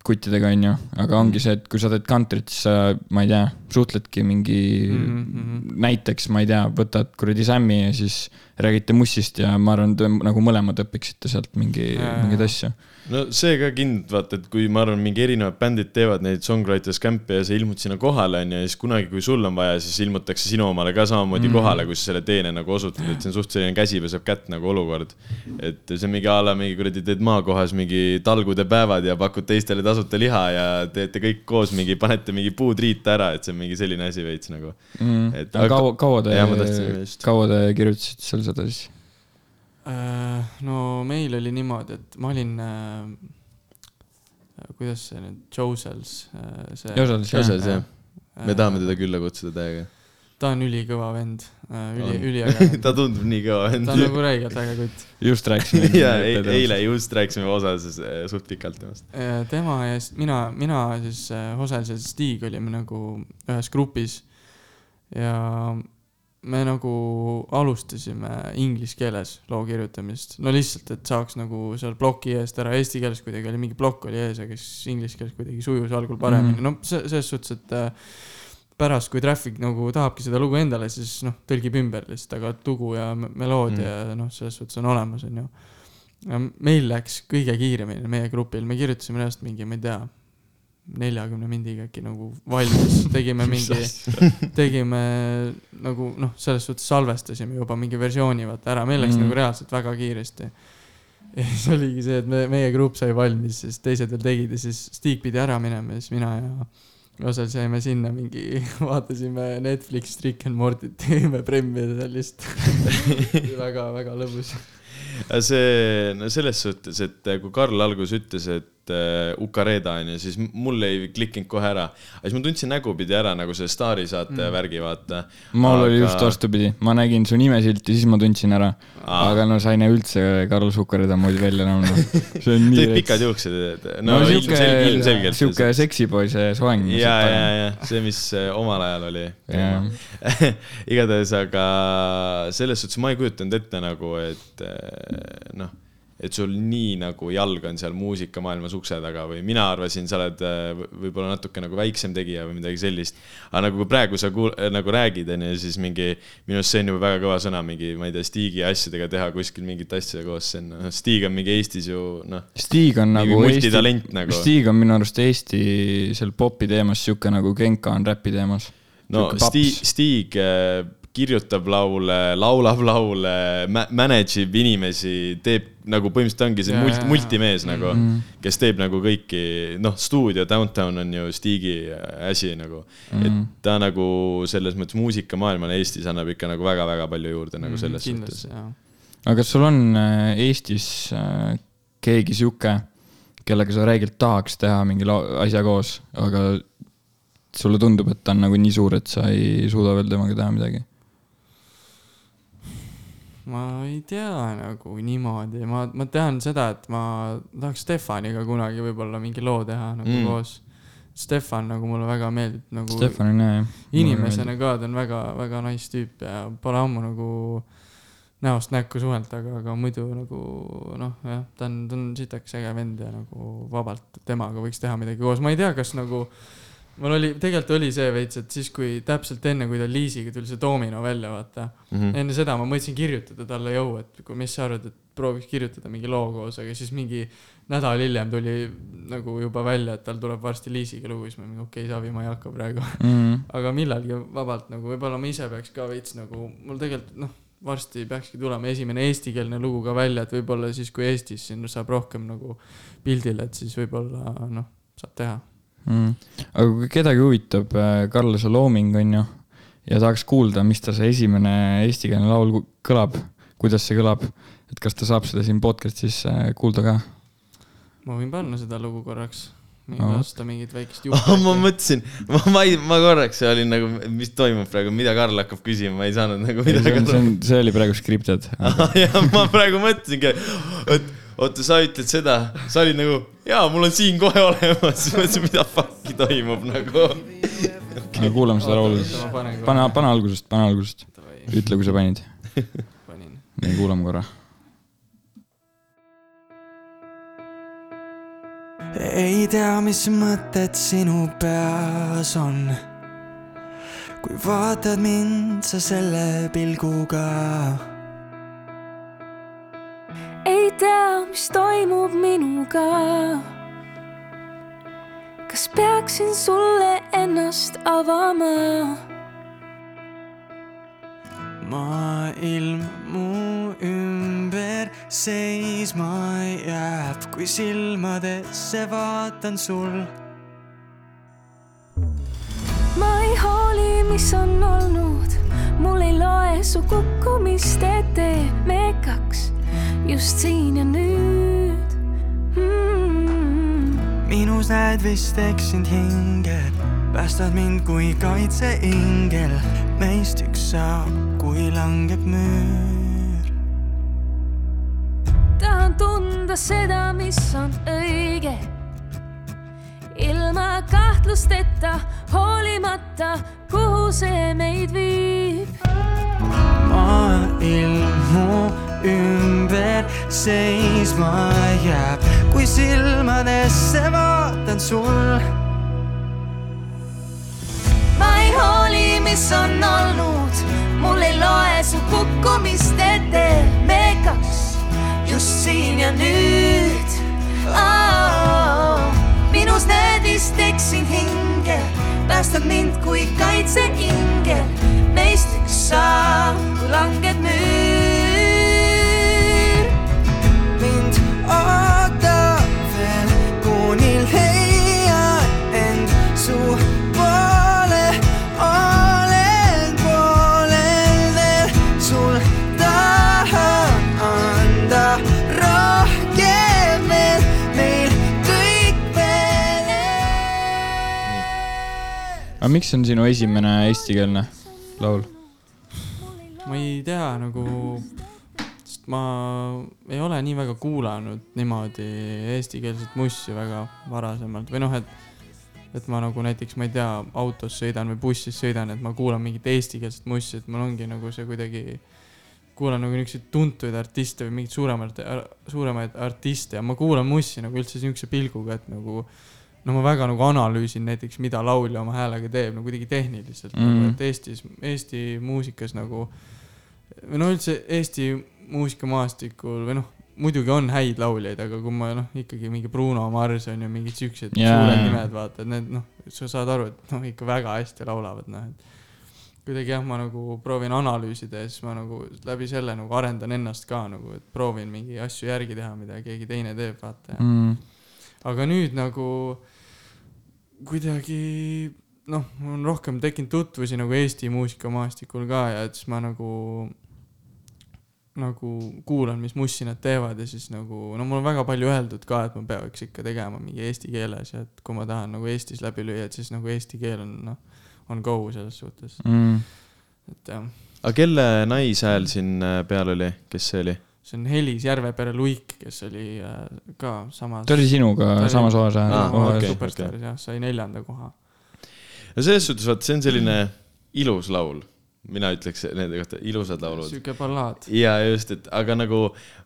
kuttidega, onju, aga ongi see, et kui sa teed kantrit, siis sa, ma ei tea, suhtledki mingi mm Mhm, -hmm. mhm. näiteks, ma ei tea, võtad kuradi Sammi ja siis räägite mussist ja ma arvan, et nagu mõlemad õpiksite sealt mingi, mingeid asju. no see ka kindlalt vaata, et kui ma arvan, mingi erinevad bändid teevad neid songwriters camp'e ja sa ilmud sinna kohale, onju, ja siis kunagi, kui sul on vaja, siis ilmutakse sinu omale ka samamoodi mm. kohale, kui sa selle teene nagu osutad, et see on suht selline käsi peseb kätt nagu olukord. et see on mingi a la mingi kuradi teed maakohas mingi talgude päevad ja pakud teistele tasuta liha ja teete kõik koos mingi, panete mingi puud riita ära, et see on mingi selline asi veits nagu. mm.. Et- aga kaua, kaua te kaua te kirjutasite seal seda siis? Äh, no meil oli niimoodi, et ma olin äh,, kuidas see nüüd, Josels äh,, see. Josels. Josels, jah. me tahame teda külla kutsuda täiega. ta on ülikõva vend, üli On., üliäge ta tundub nii kõva ta on vend. nagu räigelt äge kutt. just rääkisime. ja e- eile just rääkisime osas äh, suht pikalt temast. tema ja siis mina, mina siis äh, ja Stig olime nagu ühes grupis ja me nagu alustasime inglise keeles loo kirjutamist, no lihtsalt, et saaks nagu seal ploki eest ära, eesti keeles kuidagi oli mingi plokk oli ees, aga siis inglise keeles kuidagi sujus algul paremini Mhm. mm, -hmm. no selles suhtes, et äh, pärast, kui Traffic nagu tahabki seda lugu endale, siis noh, tõlgib ümber lihtsalt, aga lugu ja me- meloodia mm. ja noh, selles suhtes on olemas, onju. meil läks kõige kiiremini meie grupil, me kirjutasime ennast mingi, ma ei tea, neljakümne mindiga äkki nagu valmis, tegime mingi, tegime nagu noh, selles suhtes salvestasime juba mingi versiooni vaata ära, meil läks mm. nagu reaalselt väga kiiresti. ja siis oligi see, et me, meie grupp sai valmis, siis teised veel tegid ja siis Stig pidi ära minema ja siis mina ja osal jäime sinna mingi, vaatasime Netflix Rick and Morty't, tegime premmi seal lihtsalt väga-väga lõbus. see, no selles suhtes, et kui Karl alguses ütles, et äh, Ukareda on ju, siis mul ei klikkinud kohe ära. siis ma tundsin nägupidi ära nagu selle Staari saate mm. värgi, vaata. mul aga... oli just vastupidi, ma nägin su nimesilti, siis ma tundsin ära. Aga no sa ei näe üldse Karl Sukareda moodi välja enam no.. see on nii pikad juuksed, no, no sihuke ilmselgelt, sihuke seksipoise soeng. ja, ja, ja see, mis äh, omal ajal oli. Igatahes, aga selles suhtes ma ei kujutanud ette nagu, et äh, noh, et sul nii nagu jalg on seal muusikamaailmas ukse taga või mina arvasin, sa oled äh, võib-olla natuke nagu väiksem tegija või midagi sellist. aga nagu kui praegu sa kuul-, nagu räägid, onju, siis mingi, minu arust see on juba väga kõva sõna, mingi, ma ei tea, Stigi asjadega teha kuskil mingit asja koos, see on, noh, Stig on mingi Eestis ju noh, Stig on nagu multitalent nagu. Stig on minu arust Eesti seal popi teemas sihuke nagu Genka on räpi teemas. no Stig. Stig äh, kirjutab laule, laulab laule, manage ib inimesi, teeb nagu põhimõtteliselt ongi see Jaa, mult, jaa, jaa. multimees nagu Mhm. mm., kes teeb nagu kõiki, noh, stuudio Downtown on ju Stigi asi nagu mm.. et ta nagu selles mõttes muusikamaailmale Eestis annab ikka nagu väga-väga palju juurde nagu selles suhtes. Mhm, kindlasti jah. aga kas sul on äh, Eestis äh, keegi sihuke, kellega sa räigelt tahaks teha mingi asja koos, aga sulle tundub, et ta on nagu nii suur, et sa ei suuda veel temaga teha midagi? Ma ei tea nagu niimoodi, ma, ma tean seda, et ma tahaks Stefaniga kunagi võib-olla mingi loo teha nagu Mm. koos. Stefan nagu mulle väga meeldib nagu Stefan on hea jah. inimesena ka, ta on väga, väga nice tüüp ja pole ammu nagu näost näkku suhelnud, aga, aga muidu nagu noh, jah, ta on, ta on sitaks äge vend ja nagu vabalt temaga võiks teha midagi koos, ma ei tea, kas nagu mul oli, tegelikult oli see veits, et siis, kui täpselt enne, kui ta Liisiga tuli see Domino välja, vaata mm.. enne seda ma mõtlesin kirjutada talle jõu, et kui, mis sa arvad, et prooviks kirjutada mingi loo koos, aga siis mingi nädal hiljem tuli nagu juba välja, et tal tuleb varsti Liisiga lugu, siis ma mingi okei okay,, Savi, ma ei hakka praegu. mm.. aga millalgi vabalt nagu võib-olla ma ise peaks ka veits nagu, mul tegelikult noh, varsti peakski tulema esimene eestikeelne lugu ka välja, et võib-olla siis, kui Eestis siin saab rohkem nagu pildile, et siis võib-olla noh, saab teha. Mm. aga kui kedagi huvitab äh, Carlose looming, on ju, ja tahaks kuulda, mis ta see esimene eestikeelne laul kõlab, kuidas see kõlab, et kas ta saab seda siin podcast'is äh, kuulda ka? ma võin panna seda lugu korraks, No. lasta mingit väikest ma mõtlesin, ma, ma ei, ma korraks olin nagu, mis toimub praegu, mida Karl hakkab küsima, ma ei saanud nagu see, midagi on- see, aru. see oli praegu scripted. jah, ma praegu mõtlesingi, et oota, sa ütled seda, sa olid nagu, jaa, mul on siin kohe olemas, mõtlesin, mida fuck'i toimub nagu. aga kuulame seda laulu siis. pane, pane algusest, pane algusest, ütle, kui sa panid. panin. nii, kuulame korra. ei tea, mis mõtted sinu peas on. kui vaatad mind sa selle pilguga. Ei tea, mis toimub minuga. kas peaksin sulle ennast avama? maailm mu ümber seisma jääb, kui silmadesse vaatan sul. ma ei hooli, mis on olnud, mul ei loe su kukkumiste tee, me kaks just siin ja nüüd mm.. minus näed vist eksinud hinge, päästad mind kui kaitseingel, meist üks saab, kui langeb müür. tahan tunda seda, mis on õige. ilma kahtlusteta, hoolimata, kuhu see meid viib. maailm mu ümber seisma jääb, kui silmadesse vaatan sul. ma ei hooli, mis on olnud, mul ei loe su kukkumiste tee, me kaks just siin ja nüüd. Oh,. minus näed vist eksin hinge, päästad mind kui kaitseingel, meist üks saab, kui langeb aga miks on sinu esimene eestikeelne laul? ma ei tea nagu, sest ma ei ole nii väga kuulanud niimoodi eestikeelset mussi väga varasemalt või noh, et et ma nagu näiteks, ma ei tea, autos sõidan või bussis sõidan, et ma kuulan mingit eestikeelset mussi, et mul ongi nagu see kuidagi kuulan nagu niisuguseid tuntuid artiste või mingeid suuremaid, suuremaid artiste ja ma kuulan mussi nagu üldse niisuguse pilguga, et nagu no ma väga nagu analüüsin näiteks, mida laulja oma häälega teeb, no kuidagi tehniliselt mm., Mhm. nagu, et Eestis, Eesti muusikas nagu või no üldse Eesti muusikamaastikul või noh, muidugi on häid lauljaid, aga kui ma noh, ikkagi mingi Bruno Mars on ju mingid siuksed Jaa. suured nimed, vaata, et need noh, sa saad aru, et noh, ikka väga hästi laulavad, noh, et kuidagi jah, ma nagu proovin analüüsida ja siis ma nagu läbi selle nagu arendan ennast ka nagu, et proovin mingi asju järgi teha, mida keegi teine teeb, vaata ja Mm. aga nüüd nagu kuidagi noh, on rohkem tekkinud tutvusi nagu Eesti muusikamaastikul ka ja et siis ma nagu nagu kuulan, mis mussi nad teevad ja siis nagu no mul on väga palju öeldud ka, et ma peaks ikka tegema mingi eesti keeles ja et kui ma tahan nagu Eestis läbi lüüa, et siis nagu eesti keel on noh, on go selles suhtes, Mm. et jah. aga kelle naishääl siin äh, peal oli, kes see oli? See on Helis Järvepere-Luik, kes oli äh, ka samas. ta oli sinuga Ta oli- samas osas Aa, jah okei. okay.? Superstaaris jah, sai neljanda koha. no selles suhtes, vaata, see on selline ilus laul. mina ütleks nende kohta ilusad laulud. sihuke ballaad. ja just, et aga nagu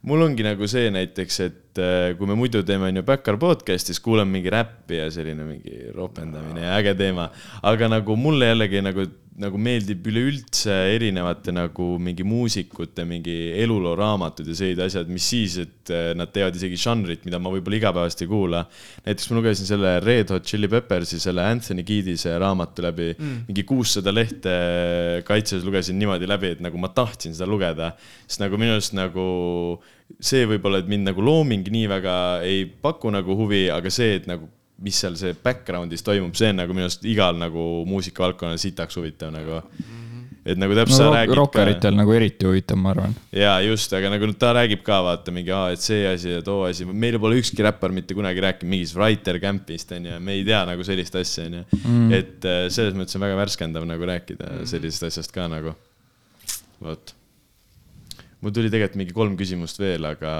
mul ongi nagu see näiteks, et äh, kui me muidu teeme onju Backyard podcast'is, kuulame mingi räppi ja selline mingi ropendamine ja äge teema, aga nagu mulle jällegi nagu, nagu meeldib üleüldse erinevate nagu mingi muusikute mingi elulooraamatud ja sellised asjad, mis siis, et äh, nad teevad isegi žanrit, mida ma võib-olla igapäevaselt ei kuula. näiteks ma lugesin selle Red Hot Chili Peppersi selle Anthony Kiedise raamatu läbi mm., mingi kuussada lehte kaitses lugesin niimoodi läbi, et nagu ma tahtsin seda lugeda, sest nagu minu arust nagu see võib-olla, et mind nagu looming nii väga ei paku nagu huvi, aga see, et nagu mis seal see background'is toimub, see on nagu minu arust igal nagu muusikavaldkonnal sitaks huvitav nagu. et nagu täpselt no sa räägid rokkeritel nagu eriti huvitav, ma arvan. ja just, aga nagu ta räägib ka vaata mingi, et see asi ja too asi, meil pole ükski räppar mitte kunagi rääkinud mingist writer camp'ist onju, me ei tea nagu sellist asja onju mm.. et äh, selles mõttes on väga värskendav nagu rääkida mm. sellisest asjast ka nagu, vot. mul tuli tegelikult mingi kolm küsimust veel, aga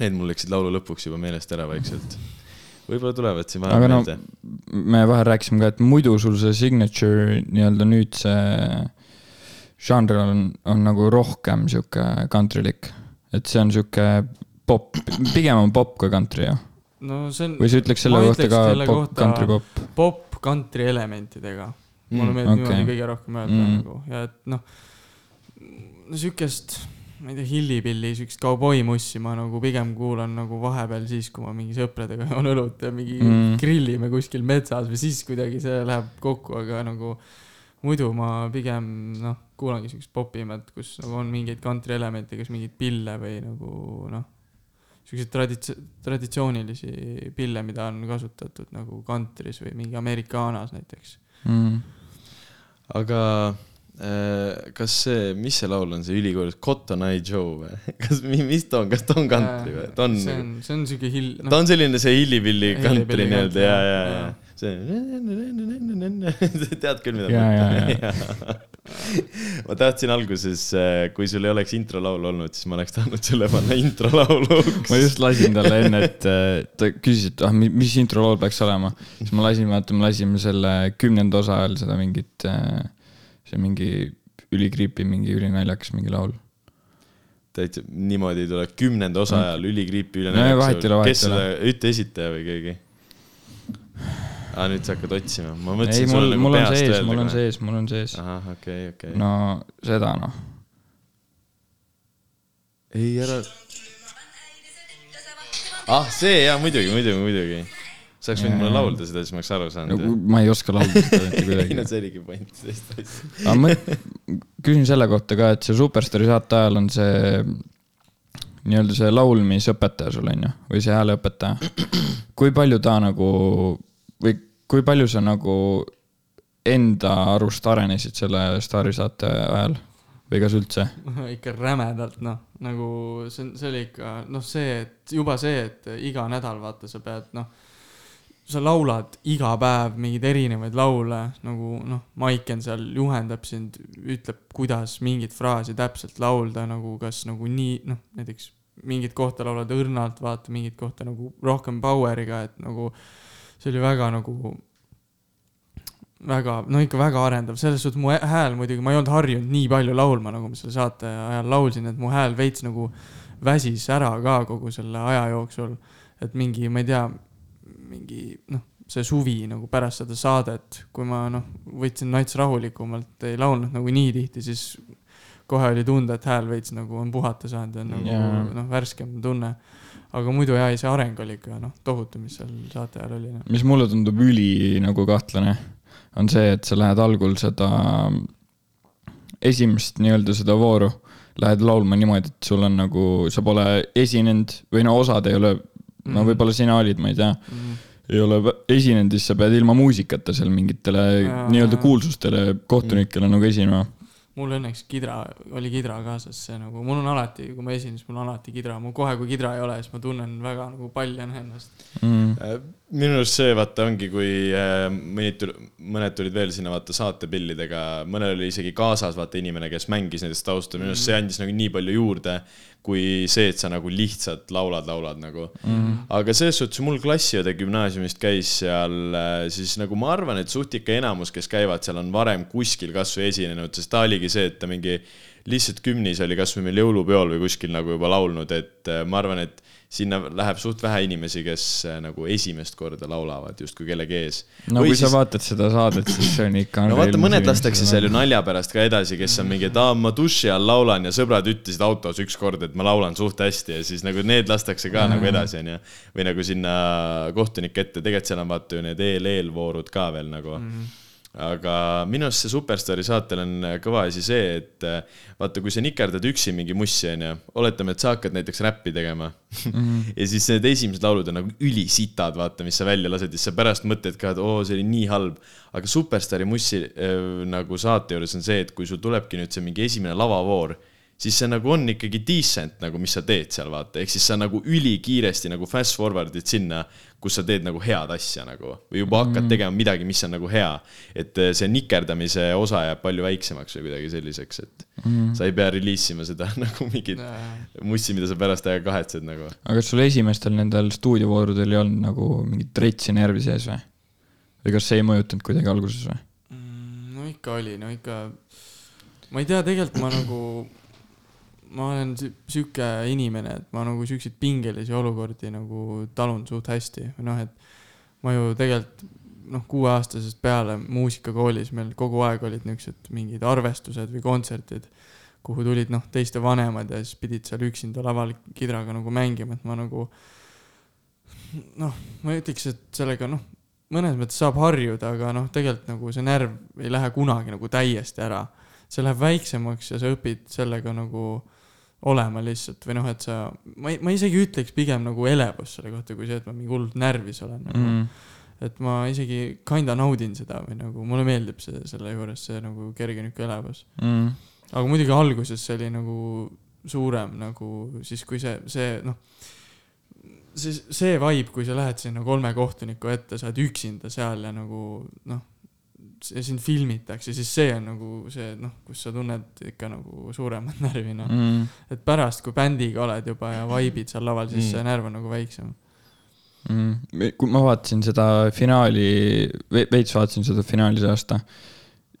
need mul läksid laulu lõpuks juba meelest ära vaikselt. Võib-olla tulevad siin aga vahel no meelde. me vahel rääkisime ka, et muidu sul see signature nii-öelda nüüd see žanr on, on nagu rohkem sihuke kantrilik. et see on sihuke pop, pigem on pop kui kantri ju. no see on või sa ütleks selle kohta ka selle pop, kohta- kantri pop? pop country elementidega. mulle Mm, meeldib okei. niimoodi kõige rohkem öelda Mm. nagu ja et noh, no siukest, ma ei tea, hillipilli, siukest kauboimussi ma nagu pigem kuulan nagu vahepeal siis, kui ma mingi sõpradega joon õlut ja mingi Mm. grillime kuskil metsas või siis kuidagi see läheb kokku, aga nagu muidu ma pigem noh, kuulangi siukest popimat, kus nagu on mingeid country elemente, kas mingeid pille või nagu noh, siukseid traditsi-, traditsioonilisi pille, mida on kasutatud nagu kantris või mingi Americanas näiteks. Mm. aga kas see, mis see laul on, see ülikool, Cotton Eye Joe või? kas, mis ta on, kas ta on kantri või? ta on see on, see on siuke hill-, ta on selline see kantri Hillbilly nii-öelda country, ja, ja, ja see. tead küll, mida Ja, ja, mõtlen. ma tahtsin alguses, kui sul ei oleks introlaulu olnud, siis ma oleks tahtnud sulle panna introlauluks. ma just lasin talle enne, et äh, ta küsis, et ah, mis introlool peaks olema. siis ma lasin, vaata, me lasime selle kümnenda osa ajal seda mingit, see mingi ülikriipi, mingi ülinaljakas mingi laul. täitsa niimoodi ei tule, kümnenda osa ajal ülikriipi üle No ei kes ei seda, ütle esitaja või keegi? aa, nüüd sa hakkad otsima, ma ei, mõtlesin mul, sulle nagu mul on sees, mul on sees, mul on sees. ahah, okei, okei. no seda noh. ei, ära. ah, see jaa, muidugi, muidugi, muidugi. Sa oleks võinud mulle laulda seda, siis ma oleks aru saanud no,. ma ei oska laulda seda mitte ei kuidagi no. see oligi point, sellist asja. aga ma küsin selle kohta ka, et see Superstaari saate ajal on see nii-öelda see laulmisõpetaja sul on ju, või see hääleõpetaja. kui palju ta nagu või kui palju sa nagu enda arust arenesid selle Staari saate ajal või kas üldse? ikka rämedalt noh, nagu see see oli ikka noh, see, et juba see, et iga nädal vaata, sa pead noh, sa laulad iga päev mingeid erinevaid laule nagu noh, Maiken seal juhendab sind, ütleb, kuidas mingit fraasi täpselt laulda nagu kas nagu nii noh, näiteks mingit kohta laulad õrnalt, vaata mingit kohta nagu rohkem power'iga, et nagu see oli väga nagu väga, no ikka väga arendav, selles suhtes mu hääl muidugi, ma ei olnud harjunud nii palju laulma, nagu ma selle saate ajal laulsin, et mu hääl veits nagu väsis ära ka kogu selle aja jooksul. et mingi, ma ei tea, mingi noh, see suvi nagu pärast seda saadet, kui ma noh, võtsin nats rahulikumalt, ei laulnud nagu nii tihti, siis kohe oli tunda, et hääl veits nagu on puhata saanud ja nagu Jaa. noh, värskem tunne. aga muidu jaa, ei see areng oli ikka noh, tohutu, mis seal saate ajal oli no.. mis mulle tundub üli nagu kahtlane, on see, et sa lähed algul seda esimest nii-öelda seda vooru, lähed laulma niimoodi, et sul on nagu, sa pole esinenud või no osad ei ole, no Mhm. võib-olla sina olid, ma ei tea, ei ole esinenud, siis sa pead ilma muusikata seal mingitele nii-öelda kuulsustele kohtunikele nagu esinema. mul õnneks kidra, oli kidra kaasas, see nagu, mul on alati, kui ma esinen, siis mul on alati kidra, mul kohe, kui kidra ei ole, siis ma tunnen väga nagu palju ennast. Mm. Äh, minu arust see vaata ongi, kui äh, mõned, mõned tulid veel sinna vaata saatepillidega, mõnel oli isegi kaasas vaata inimene, kes mängis näiteks taustal, minu arust see andis nagu nii palju juurde, kui see, et sa nagu lihtsalt laulad, laulad nagu mm.. aga selles suhtes mul klassiõde gümnaasiumist käis seal, siis nagu ma arvan, et suht ikka enamus, kes käivad seal, on varem kuskil kasvõi esinenud, sest ta oligi see, et ta mingi lihtsalt kümnis oli kasvõi meil jõulupeol või kuskil nagu juba laulnud, et äh, ma arvan, et sinna läheb suht vähe inimesi, kes äh, nagu esimest korda laulavad justkui kellegi ees. no kui sa vaatad seda saadet, siis see on ikka. no vaata, mõned lastakse seal ju nalja pärast ka edasi, kes on mingi, et aa, ma duši all laulan ja sõbrad ütlesid autos ükskord, et ma laulan suht hästi ja siis nagu need lastakse ka nagu edasi, onju. või nagu sinna kohtunike ette, tegelikult seal on vaata ju need eel-eelvoorud ka veel nagu mm. -hmm aga minu arust see Superstaari saatel on kõva asi see, et äh, vaata, kui sa nikerdad üksi mingi mussi, onju, oletame, et sa hakkad näiteks räppi tegema mm. -hmm. ja siis need esimesed laulud on nagu ülisitad, vaata, mis sa välja lased ja siis sa pärast mõtled ka, et oo, see oli nii halb. aga Superstaari mussi äh, nagu saate juures on see, et kui sul tulebki nüüd see mingi esimene lavavoor, siis see nagu on ikkagi decent nagu, mis sa teed seal, vaata, ehk siis sa nagu ülikiiresti nagu fast forward'id sinna, kus sa teed nagu head asja nagu või juba hakkad tegema midagi, mis on nagu hea. et eh, see nikerdamise osa jääb palju väiksemaks või kuidagi selliseks, et mm. sa ei pea release ima seda nagu mingit mussi, mida sa pärast aega kahetsed nagu. aga kas sul esimestel nendel stuudiovoorudel ei olnud nagu mingit retsi närvi sees või? või kas see ei mõjutanud kuidagi alguses või? Mm, no ikka oli, no ikka, ma ei tea, tegelikult ma nagu, ma olen sihuke inimene, et ma nagu siukseid pingelisi olukordi nagu talun suht hästi või noh, et ma ju tegelikult noh, kuueaastasest peale muusikakoolis meil kogu aeg olid niisugused mingid arvestused või kontserdid, kuhu tulid noh, teiste vanemad ja siis pidid seal üksinda laval kidraga nagu mängima, et ma nagu noh, ma ütleks, et sellega noh, mõnes mõttes saab harjuda, aga noh, tegelikult nagu see närv ei lähe kunagi nagu täiesti ära. see läheb väiksemaks ja sa õpid sellega nagu olema lihtsalt või noh, et sa, ma ma isegi ütleks pigem nagu elevus selle kohta, kui see, et ma mingi hullult närvis olen nagu mm.. et ma isegi kinda naudin seda või nagu mulle meeldib see selle juures see nagu kerge niuke elevus. Mm. aga muidugi alguses see oli nagu suurem nagu siis, kui see, see noh, see, see vibe, kui sa lähed sinna kolme kohtuniku ette, sa oled üksinda seal ja nagu noh, sind filmitakse, siis see on nagu see noh, kus sa tunned ikka nagu suuremat närvi noh mm.. Et pärast, kui bändiga oled juba ja vibe'id seal laval, siis Mm. see närv on nagu väiksem. Mm. kui ma vaatasin seda finaali, veits vaatasin seda finaali see aasta,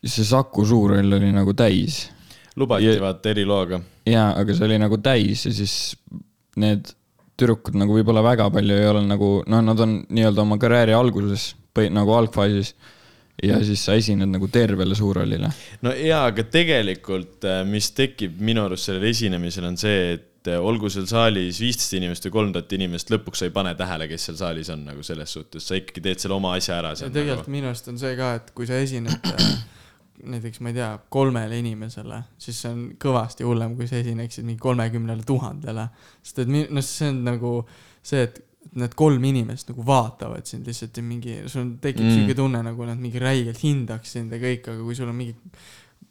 siis see Saku Suurhall oli nagu täis lubati Ja- vaata eriloaga. jaa, aga see oli nagu täis ja siis need tüdrukud nagu võib-olla väga palju ei ole nagu, noh, nad on nii-öelda oma karjääri alguses, nagu algfaasis. Ja siis sa esined nagu tervele suurrollile. no jaa, aga tegelikult, mis tekib minu arust sellel esinemisel on see, et äh, olgu seal saalis viisteist inimest või kolm tuhat inimest, lõpuks sa ei pane tähele, kes seal saalis on nagu selles suhtes, sa ikkagi teed selle oma asja ära ja tegelikult nagu. minu arust on see ka, et kui sa esined äh, näiteks ma ei tea, kolmele inimesele, siis see on kõvasti hullem, kui sa esineksid mingi kolmekümnele tuhandele. sest et mi- noh, see on nagu see, et need kolm inimest nagu vaatavad sind lihtsalt ja mingi, sul tekib Mm. siuke tunne nagu nad mingi räigelt hindaks sind ja kõik, aga kui sul on mingi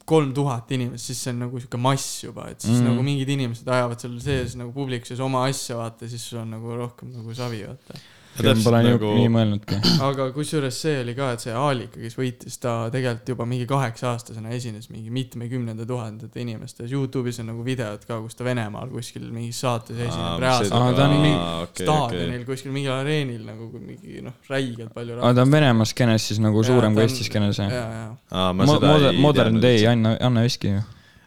kolm tuhat inimest, siis see on nagu sihuke mass juba, et siis Mm. nagu mingid inimesed ajavad seal sees nagu publiku sees oma asja, vaata, siis sul on nagu rohkem nagu savi, vaata. Pole nagu... nii mõelnudki. aga kusjuures see oli ka, et see Aalika, kes võitis, ta tegelikult juba mingi kaheksa aastasena esines mingi mitmekümnenda tuhandete inimestes. Youtube'is on nagu videod ka, kus ta Venemaal kuskil mingis saates esineb reaalselt Aa, ta on mingi okei, staadionil okei. kuskil mingil areenil nagu kui mingi noh, räigelt palju aga ta on Venemaa skeenes siis nagu suurem kui on- Eesti skeenes ja, jah? ja, aa, ma seda Modern, ei modern teadnud Day. Anna, Anna Veski ju.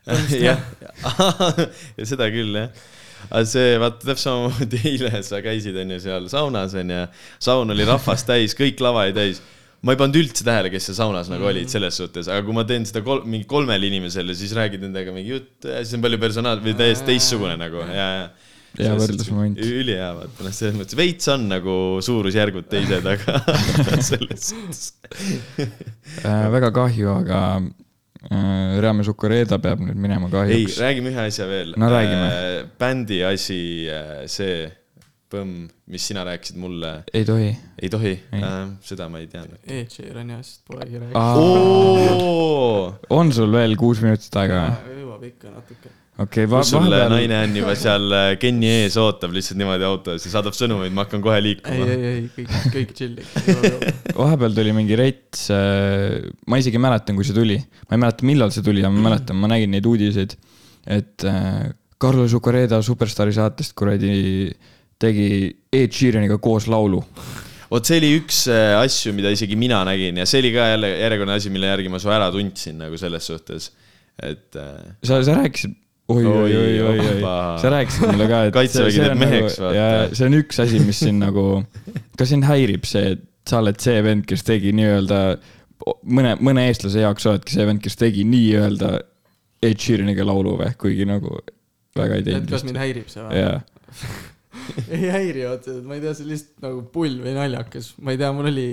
jah, ja seda küll jah. Aga see, vaata täpselt samamoodi eile sa käisid onju seal saunas onju, saun oli rahvast täis, kõik lava oli täis. ma ei pannud üldse tähele, kes seal saunas nagu olid selles suhtes, aga kui ma teen seda kol-, mingi kolmele inimesele, siis räägid nendega mingi jutt, siis on palju personaal- või täiesti teistsugune nagu ja, ja. Hea võrdlusmoment. ülihea, vaata noh, selles mõttes veits on nagu suurusjärgud teised, aga selles suhtes. Äh, väga kahju, aga Reame Sukureda peab nüüd minema ei, kahjuks. räägime ühe asja veel. No räägime. bändi asi, see põmm, mis sina rääkisid mulle, ei tohi. ei tohi Ei., seda ma ei teadnud. Ed Sheerani asjast polegi rääkinud. oo, on sul veel kuus minutit aega või? jõuab ikka natuke. okei, kus sul vahepeal, naine on juba seal äh, Kenni ees, ootab lihtsalt niimoodi autos ja saadab sõnumeid, ma hakkan kohe ei, liikuma. ei, ei, kõik, kõik chill ikka. vahepeal tuli mingi rets, ma isegi mäletan, kui see tuli, ma ei mäleta, millal see tuli, aga ma mäletan, ma nägin neid uudiseid, et äh, Carlos Ucareda Superstaari saatest kuradi tegi Ed Sheeraniga koos laulu. vot see oli üks äh, asju, mida isegi mina nägin ja see oli ka jälle järjekordne asi, mille järgi ma su ära tundsin nagu selles suhtes, et äh, sa, sa rääkisid, oi, oi, oi, oi, oi, sa rääkisid mulle ka, et Kaitsevägi see- see teeb on meheks, nagu, vaata. ja see on üks asi, mis sind nagu, ka sind häirib see, et sa oled see vend, kes tegi nii-öelda mõne, mõne eestlase jaoks oledki see vend, kes tegi nii-öelda Ed Sheeraniga laulu või, kuigi nagu väga ei et teinud kas vist mind. häirib see või? ei häiri otseselt, ma ei tea, see on lihtsalt nagu pull või naljakas, ma ei tea, mul oli,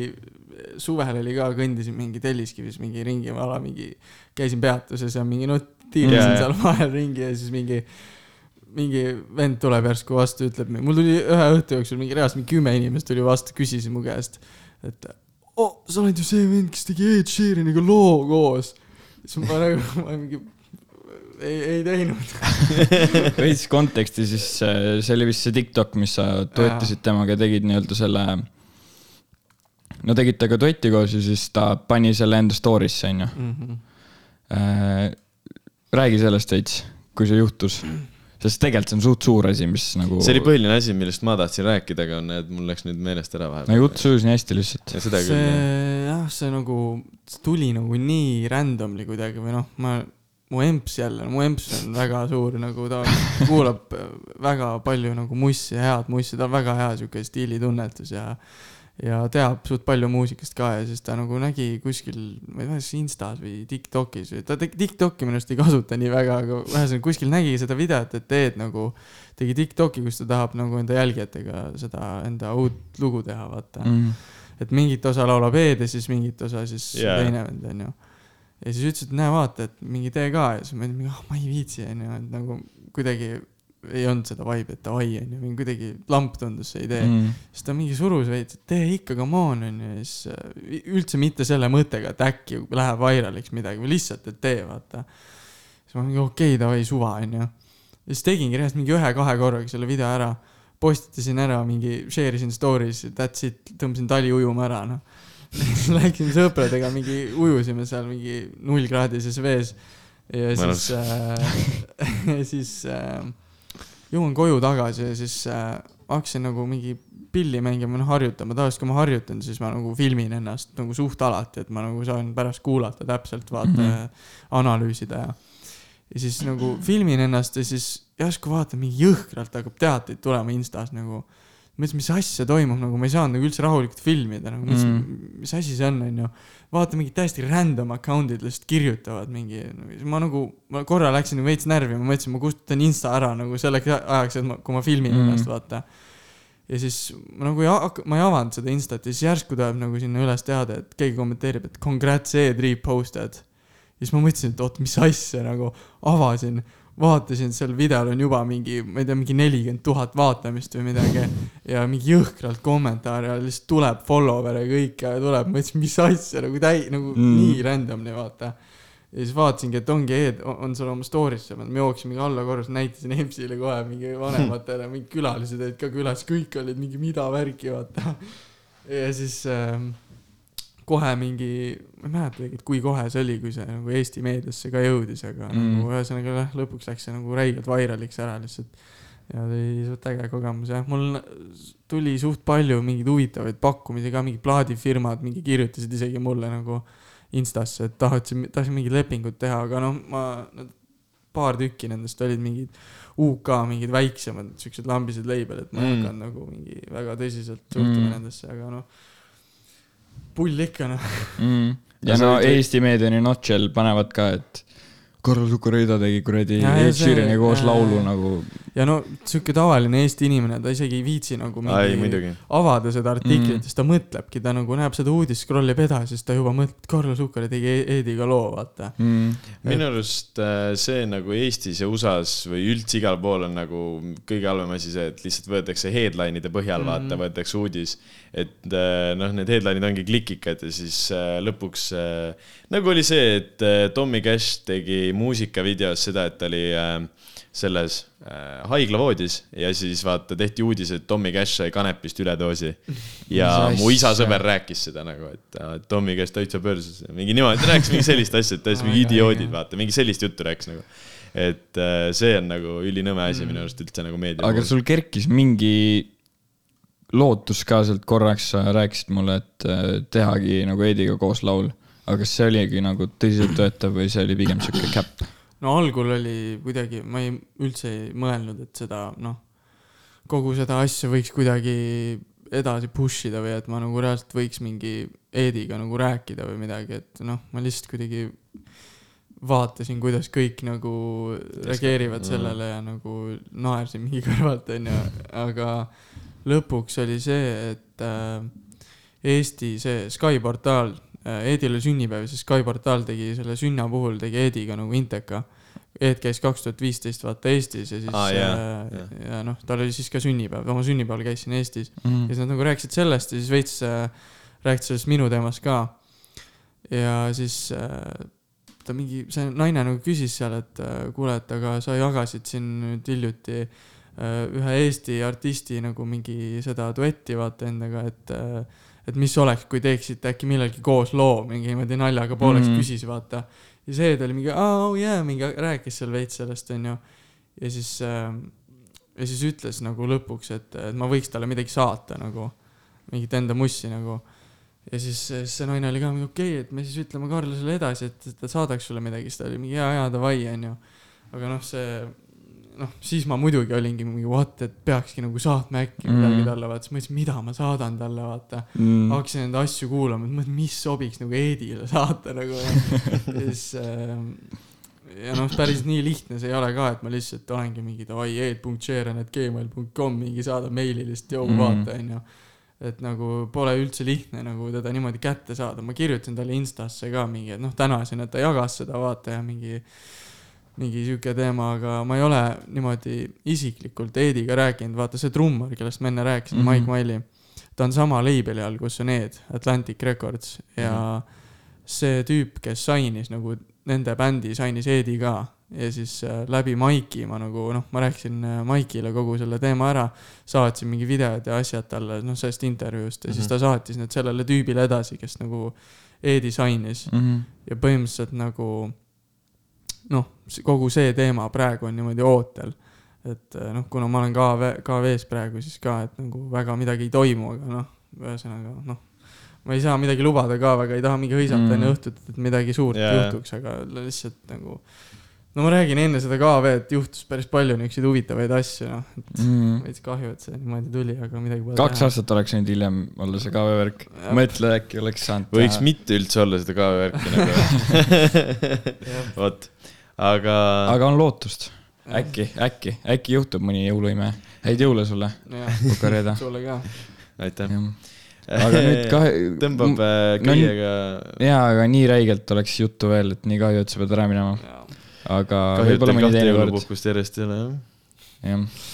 suvel oli ka, kõndisin mingi Telliskivis mingi ringi, ala mingi, käisin peatuses ja mingi no tiirasin Jaa, jaa. seal vahel ringi ja siis mingi, mingi vend tuleb järsku vastu, ütleb, mul tuli ühe õhtu jooksul mingi reaalselt mingi kümme inimest tuli vastu, küsis mu käest, et oh, sa oled ju see vend, kes tegi Ed Sheeraniga loo koos. siis ma nagu, ma mingi ei, ei teinud. veits konteksti, siis see oli vist see TikTok, mis sa duettisid temaga ja tegid nii-öelda selle. No tegite ka duetti koos ja siis ta pani selle enda story'sse, onju. Mhm. räägi sellest veits, kui see juhtus, sest tegelikult see on suht suur asi, mis nagu. see oli põhiline asi, millest ma tahtsin rääkida, aga näed, mul läks nüüd meelest ära no vahepeal. jutt sujus nii hästi lihtsalt. see küll, jah. jah, see nagu see tuli nagu nii randomly kuidagi või noh, ma, mu emps jälle, mu emps on väga suur nagu ta kuulab väga palju nagu mussi, head mussi, tal on väga hea sihuke stiilitunnetus ja ja teab suht palju muusikast ka ja siis ta nagu nägi kuskil, ma ei tea, kas Instas või Tiktokis või ta tegi Tiktoki minu arust ei kasuta nii väga, aga ühesõnaga kuskil nägi seda videot, et Ed nagu tegi Tiktoki, kus ta tahab nagu enda jälgijatega seda enda uut lugu teha, vaata Mm. et mingit osa laulab Ed ja siis mingit osa siis yeah. teine vend onju. ja siis ütles, et näe vaata, et mingi tee ka ja siis ma olin ah ma ei viitsi onju, et nagu kuidagi ei olnud seda vibe'i, et davai onju, mingi kuidagi lamp tundus see idee mm.. Siis ta mingi surus veits, et tee ikka, come on onju ja siis äh, üldse mitte selle mõttega, et äkki läheb vairaliks midagi või lihtsalt, et tee vaata. siis ma mingi okei okay,, davai suva onju. ja siis tegingi reaalselt mingi ühe-kahe korraga selle video ära postitasin ära mingi, share isin story's, that's it, tõmbasin tali ujuma ära, noh. Läksin sõpradega mingi, ujusime seal mingi nullkraadises vees. ja siis äh,, ja siis äh, jõuan koju tagasi ja siis äh, hakkasin nagu mingi pilli mängima, noh harjutama, tavaliselt kui ma harjutan, siis ma nagu filmin ennast nagu suht alati, et ma nagu saan pärast kuulata täpselt, vaata mm, -hmm. analüüsida ja. ja siis nagu filmin ennast ja siis järsku vaatan, mingi jõhkralt hakkab teateid tulema Instas nagu. mõtlesin, mis asja toimub, nagu ma ei saanud nagu üldse rahulikult filmida, nagu mõtlesin Mm. mm., mis asi see on, onju. Vaatan mingid täiesti random account'id lihtsalt kirjutavad mingi, ma nagu, ma korra läksin veits närvi, ma mõtlesin, ma kustutan Insta ära nagu selleks ajaks, et ma, kui ma filmin Mm. ennast, vaata. ja siis ma nagu ei, ma ei avanud seda Instat ja siis järsku tuleb nagu sinna üles teade, et keegi kommenteerib, et congrats Ed reposted. ja siis ma mõtlesin, et oot, mis asja nagu avasin, vaatasin, seal videol on juba mingi, ma ei tea, mingi nelikümmend tuhat vaatamist või midagi ja mingi jõhkralt kommentaare ja lihtsalt tuleb follower'e kõike ja tuleb, ma mõtlesin, mis asja nagu täi-, nagu Mm. nii randomly vaata. ja siis vaatasingi, et ongi Ed on on seal oma story'sse, ma jooksin mingi alla korrus, näitasin EMS-ile kohe mingi vanematele, mingi külalised olid ka külas, kõik olid mingi mida värki, vaata. ja siis ähm, kohe mingi, ma ei mäletagi, et kui kohe see oli, kui see nagu Eesti meediasse ka jõudis, aga mm. Nagu ühesõnaga jah, lõpuks läks see nagu räigelt vairaliks ära lihtsalt. ja oli suht äge kogemus jah, mul tuli suht palju mingeid huvitavaid pakkumisi ka, mingid plaadifirmad mingi kirjutasid isegi mulle nagu Instasse, et tahtsin, tahtsin mingit lepingut teha, aga noh, ma, paar tükki nendest olid mingid UK mingid väiksemad siuksed lambised label'id, ma ei Mm. hakanud nagu mingi väga tõsiselt suhtuma Mm. mm. nendesse, aga noh, pull ikka noh. mm.. Ja no Eesti meediani Notchel panevad ka, et Carlos Ucareda tegi kuradi Ed Sheerani koos ja- laulu nagu ja no sihuke tavaline Eesti inimene, ta isegi ei viitsi nagu ai, mingi muidugi. avada seda artiklit Mm. siis ta mõtlebki, ta nagu näeb seda uudist, scroll ib edasi, siis ta juba mõtleb, Carlo Sukkar tegi E- Eediga loo, vaata. mm.. minu arust äh, see nagu Eestis ja USA-s või üldse igal pool on nagu kõige halvem asi see, et lihtsalt võetakse headline'ide põhjal mm, vaata, võetakse uudis. et äh, noh, need headline'id ongi klikikad ja siis äh, lõpuks nagu oli see, et Tommy Cash tegi muusikavideos seda, et ta oli äh, selles äh, haiglavoodis ja siis vaata tehti uudis, et Tommy Cash sai kanepist üledoosi. ja mu isa sõber rääkis seda nagu, et Tommy Cash täitsa börsis, mingi niimoodi, ta rääkis mingi sellist asja, et täiesti mingi idioodid, vaata, mingi sellist juttu rääkis nagu. et äh, see on nagu ülinõme asi minu arust üldse nagu meedia aga. sul kerkis mingi lootus ka sealt korraks, sa rääkisid mulle, et äh, tehagi nagu Heidiga koos laul. aga kas see oligi nagu tõsiseltvõetav või see oli pigem sihuke käpp? No algul oli kuidagi, ma ei, üldse ei mõelnud, et seda, noh, kogu seda asja võiks kuidagi edasi push ida või et ma nagu reaalselt võiks mingi Eediga nagu rääkida või midagi, et noh, ma lihtsalt kuidagi vaatasin, kuidas kõik nagu reageerivad Mm. sellele ja nagu naersin mingi kõrvalt, onju, aga lõpuks oli see, et äh, Eesti see Sky portaal, Eedil oli sünnipäev, siis Sky portaal tegi selle sünna puhul tegi Eediga nagu inteka. Eed käis kaks tuhat viisteist vaata Eestis ja siis ah, ja, jaa. ja noh, tal oli siis ka sünnipäev, oma sünnipäeval käis siin Eestis ja Mm. siis nad nagu rääkisid sellest ja siis veits äh, rääkisid sellest minu teemast ka. ja siis äh, ta mingi, see naine nagu küsis seal, et äh, kuule, et aga sa jagasid siin nüüd hiljuti äh, ühe Eesti artisti nagu mingi seda duetti vaata endaga, et äh, et mis oleks, kui teeksite äkki millalgi koos loo, mingi niimoodi naljaga pooleks mm küsis, vaata. ja see ta oli mingi, oh, jaa, mingi rääkis seal veits sellest, onju. ja siis äh,, ja siis ütles nagu lõpuks, et, et ma võiks talle midagi saata nagu, mingit enda mussi nagu. ja siis siis see naine oli ka mingi okei okay,, et me siis ütleme Karlusele edasi, et et ta saadaks sulle midagi, siis ta oli mingi jaa, jaa, davai, onju. aga noh, see, noh, siis ma muidugi olingi mingi what, et peakski nagu saatma äkki midagi Mhm. talle, vaata, siis mõtlesin, mida ma saadan talle, vaata. Mm. hakkasin enda asju kuulama, mõtlesin, mis sobiks nagu Eedile saata nagu ja siis äh, ja noh, päris nii lihtne see ei ole ka, et ma lihtsalt olengi mingi davai ed.sheeran.gmail.com mingi saadab meili lihtsalt joo Mhm. vaata onju. et nagu pole üldse lihtne nagu teda niimoodi kätte saada, ma kirjutasin talle Instasse ka mingi, et noh, tänasin, et ta jagas seda vaata ja mingi mingi sihuke teema, aga ma ei ole niimoodi isiklikult Eediga rääkinud, vaata see trummar, kellest ma enne rääkisin mm, Mhm. -hmm. Mike Miley ta on sama label'i all, kus on Ed, Atlantic Records ja mm -hmm. see tüüp, kes sainis nagu nende bändi, sainis Edi ka ja siis äh, läbi Maiki ma nagu noh, ma rääkisin äh, Maikile kogu selle teema ära, saatsin mingi videod ja asjad talle noh, sellest intervjuust ja mm -hmm. siis ta saatis need sellele tüübile edasi, kes nagu Edi sainis Mm. ja põhimõtteliselt nagu noh, kogu see teema praegu on niimoodi ootel. et eh, noh, kuna ma olen KV, KV-s praegu, siis ka, et nagu väga midagi ei toimu, aga noh, ühesõnaga noh, ma ei saa midagi lubada ka väga, ei taha mingi hõisata Mm. enne õhtut, et midagi suurt yeah. juhtuks, aga lihtsalt nagu no ma räägin enne seda KV-d juhtus päris palju niisuguseid huvitavaid asju, noh, et Mm. veits kahju, et see niimoodi tuli, aga midagi pole kaks aastat oleks võinud hiljem olla see KV värk. mõtle, äkki oleks saanud võiks mitte üldse olla seda KV-värki nagu. vot, aga, aga on lootust. äkki, äkki, äkki juhtub mõni jõuluime. häid jõule sulle, jah, Pukareda. sulle ka. aitäh. aga nüüd kahe. tõmbab äh, no köiega, jaa, aga nii räigelt oleks juttu veel, et nii kahju, et sa pead ära minema. aga võib-olla mõni teine kord. jõulupuhkust järjest ei ole, jah. jah,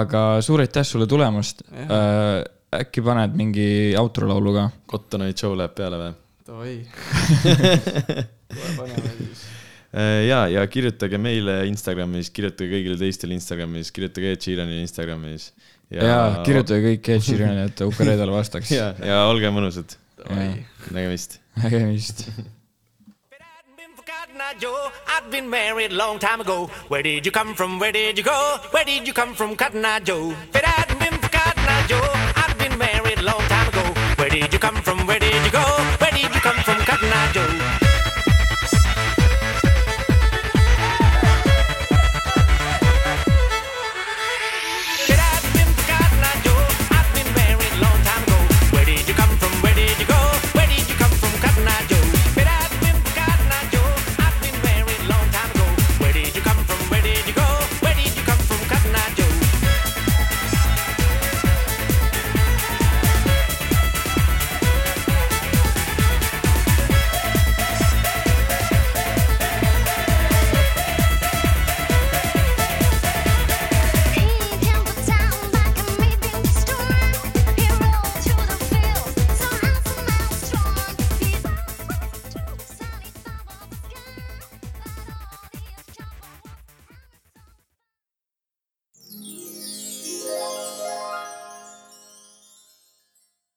aga suur aitäh sulle tulemast. Jah. äkki paned mingi outrolaulu ka? Cotton Eye Joe läheb peale või? Davai. kohe paneme siis. Äh, ja, ja kirjutage meile Instagramis, kirjutage kõigile teistele Instagramis, kirjutage Ed Sheeranile Instagramis. jaa, kirjutage kõik Ed Sheeranile, et ta Ukaredale vastaks. ja, ja olge mõnusad, nägemist. nägemist. Cotton Eye Joe, I'd been married a long time ago. Where did you come from? Where did you go? Where did you come from, Cotton Eye Joe? If it hadn't been for Cotton Eye Joe, I'd been married a long time ago. Where did you come from? Where did you go?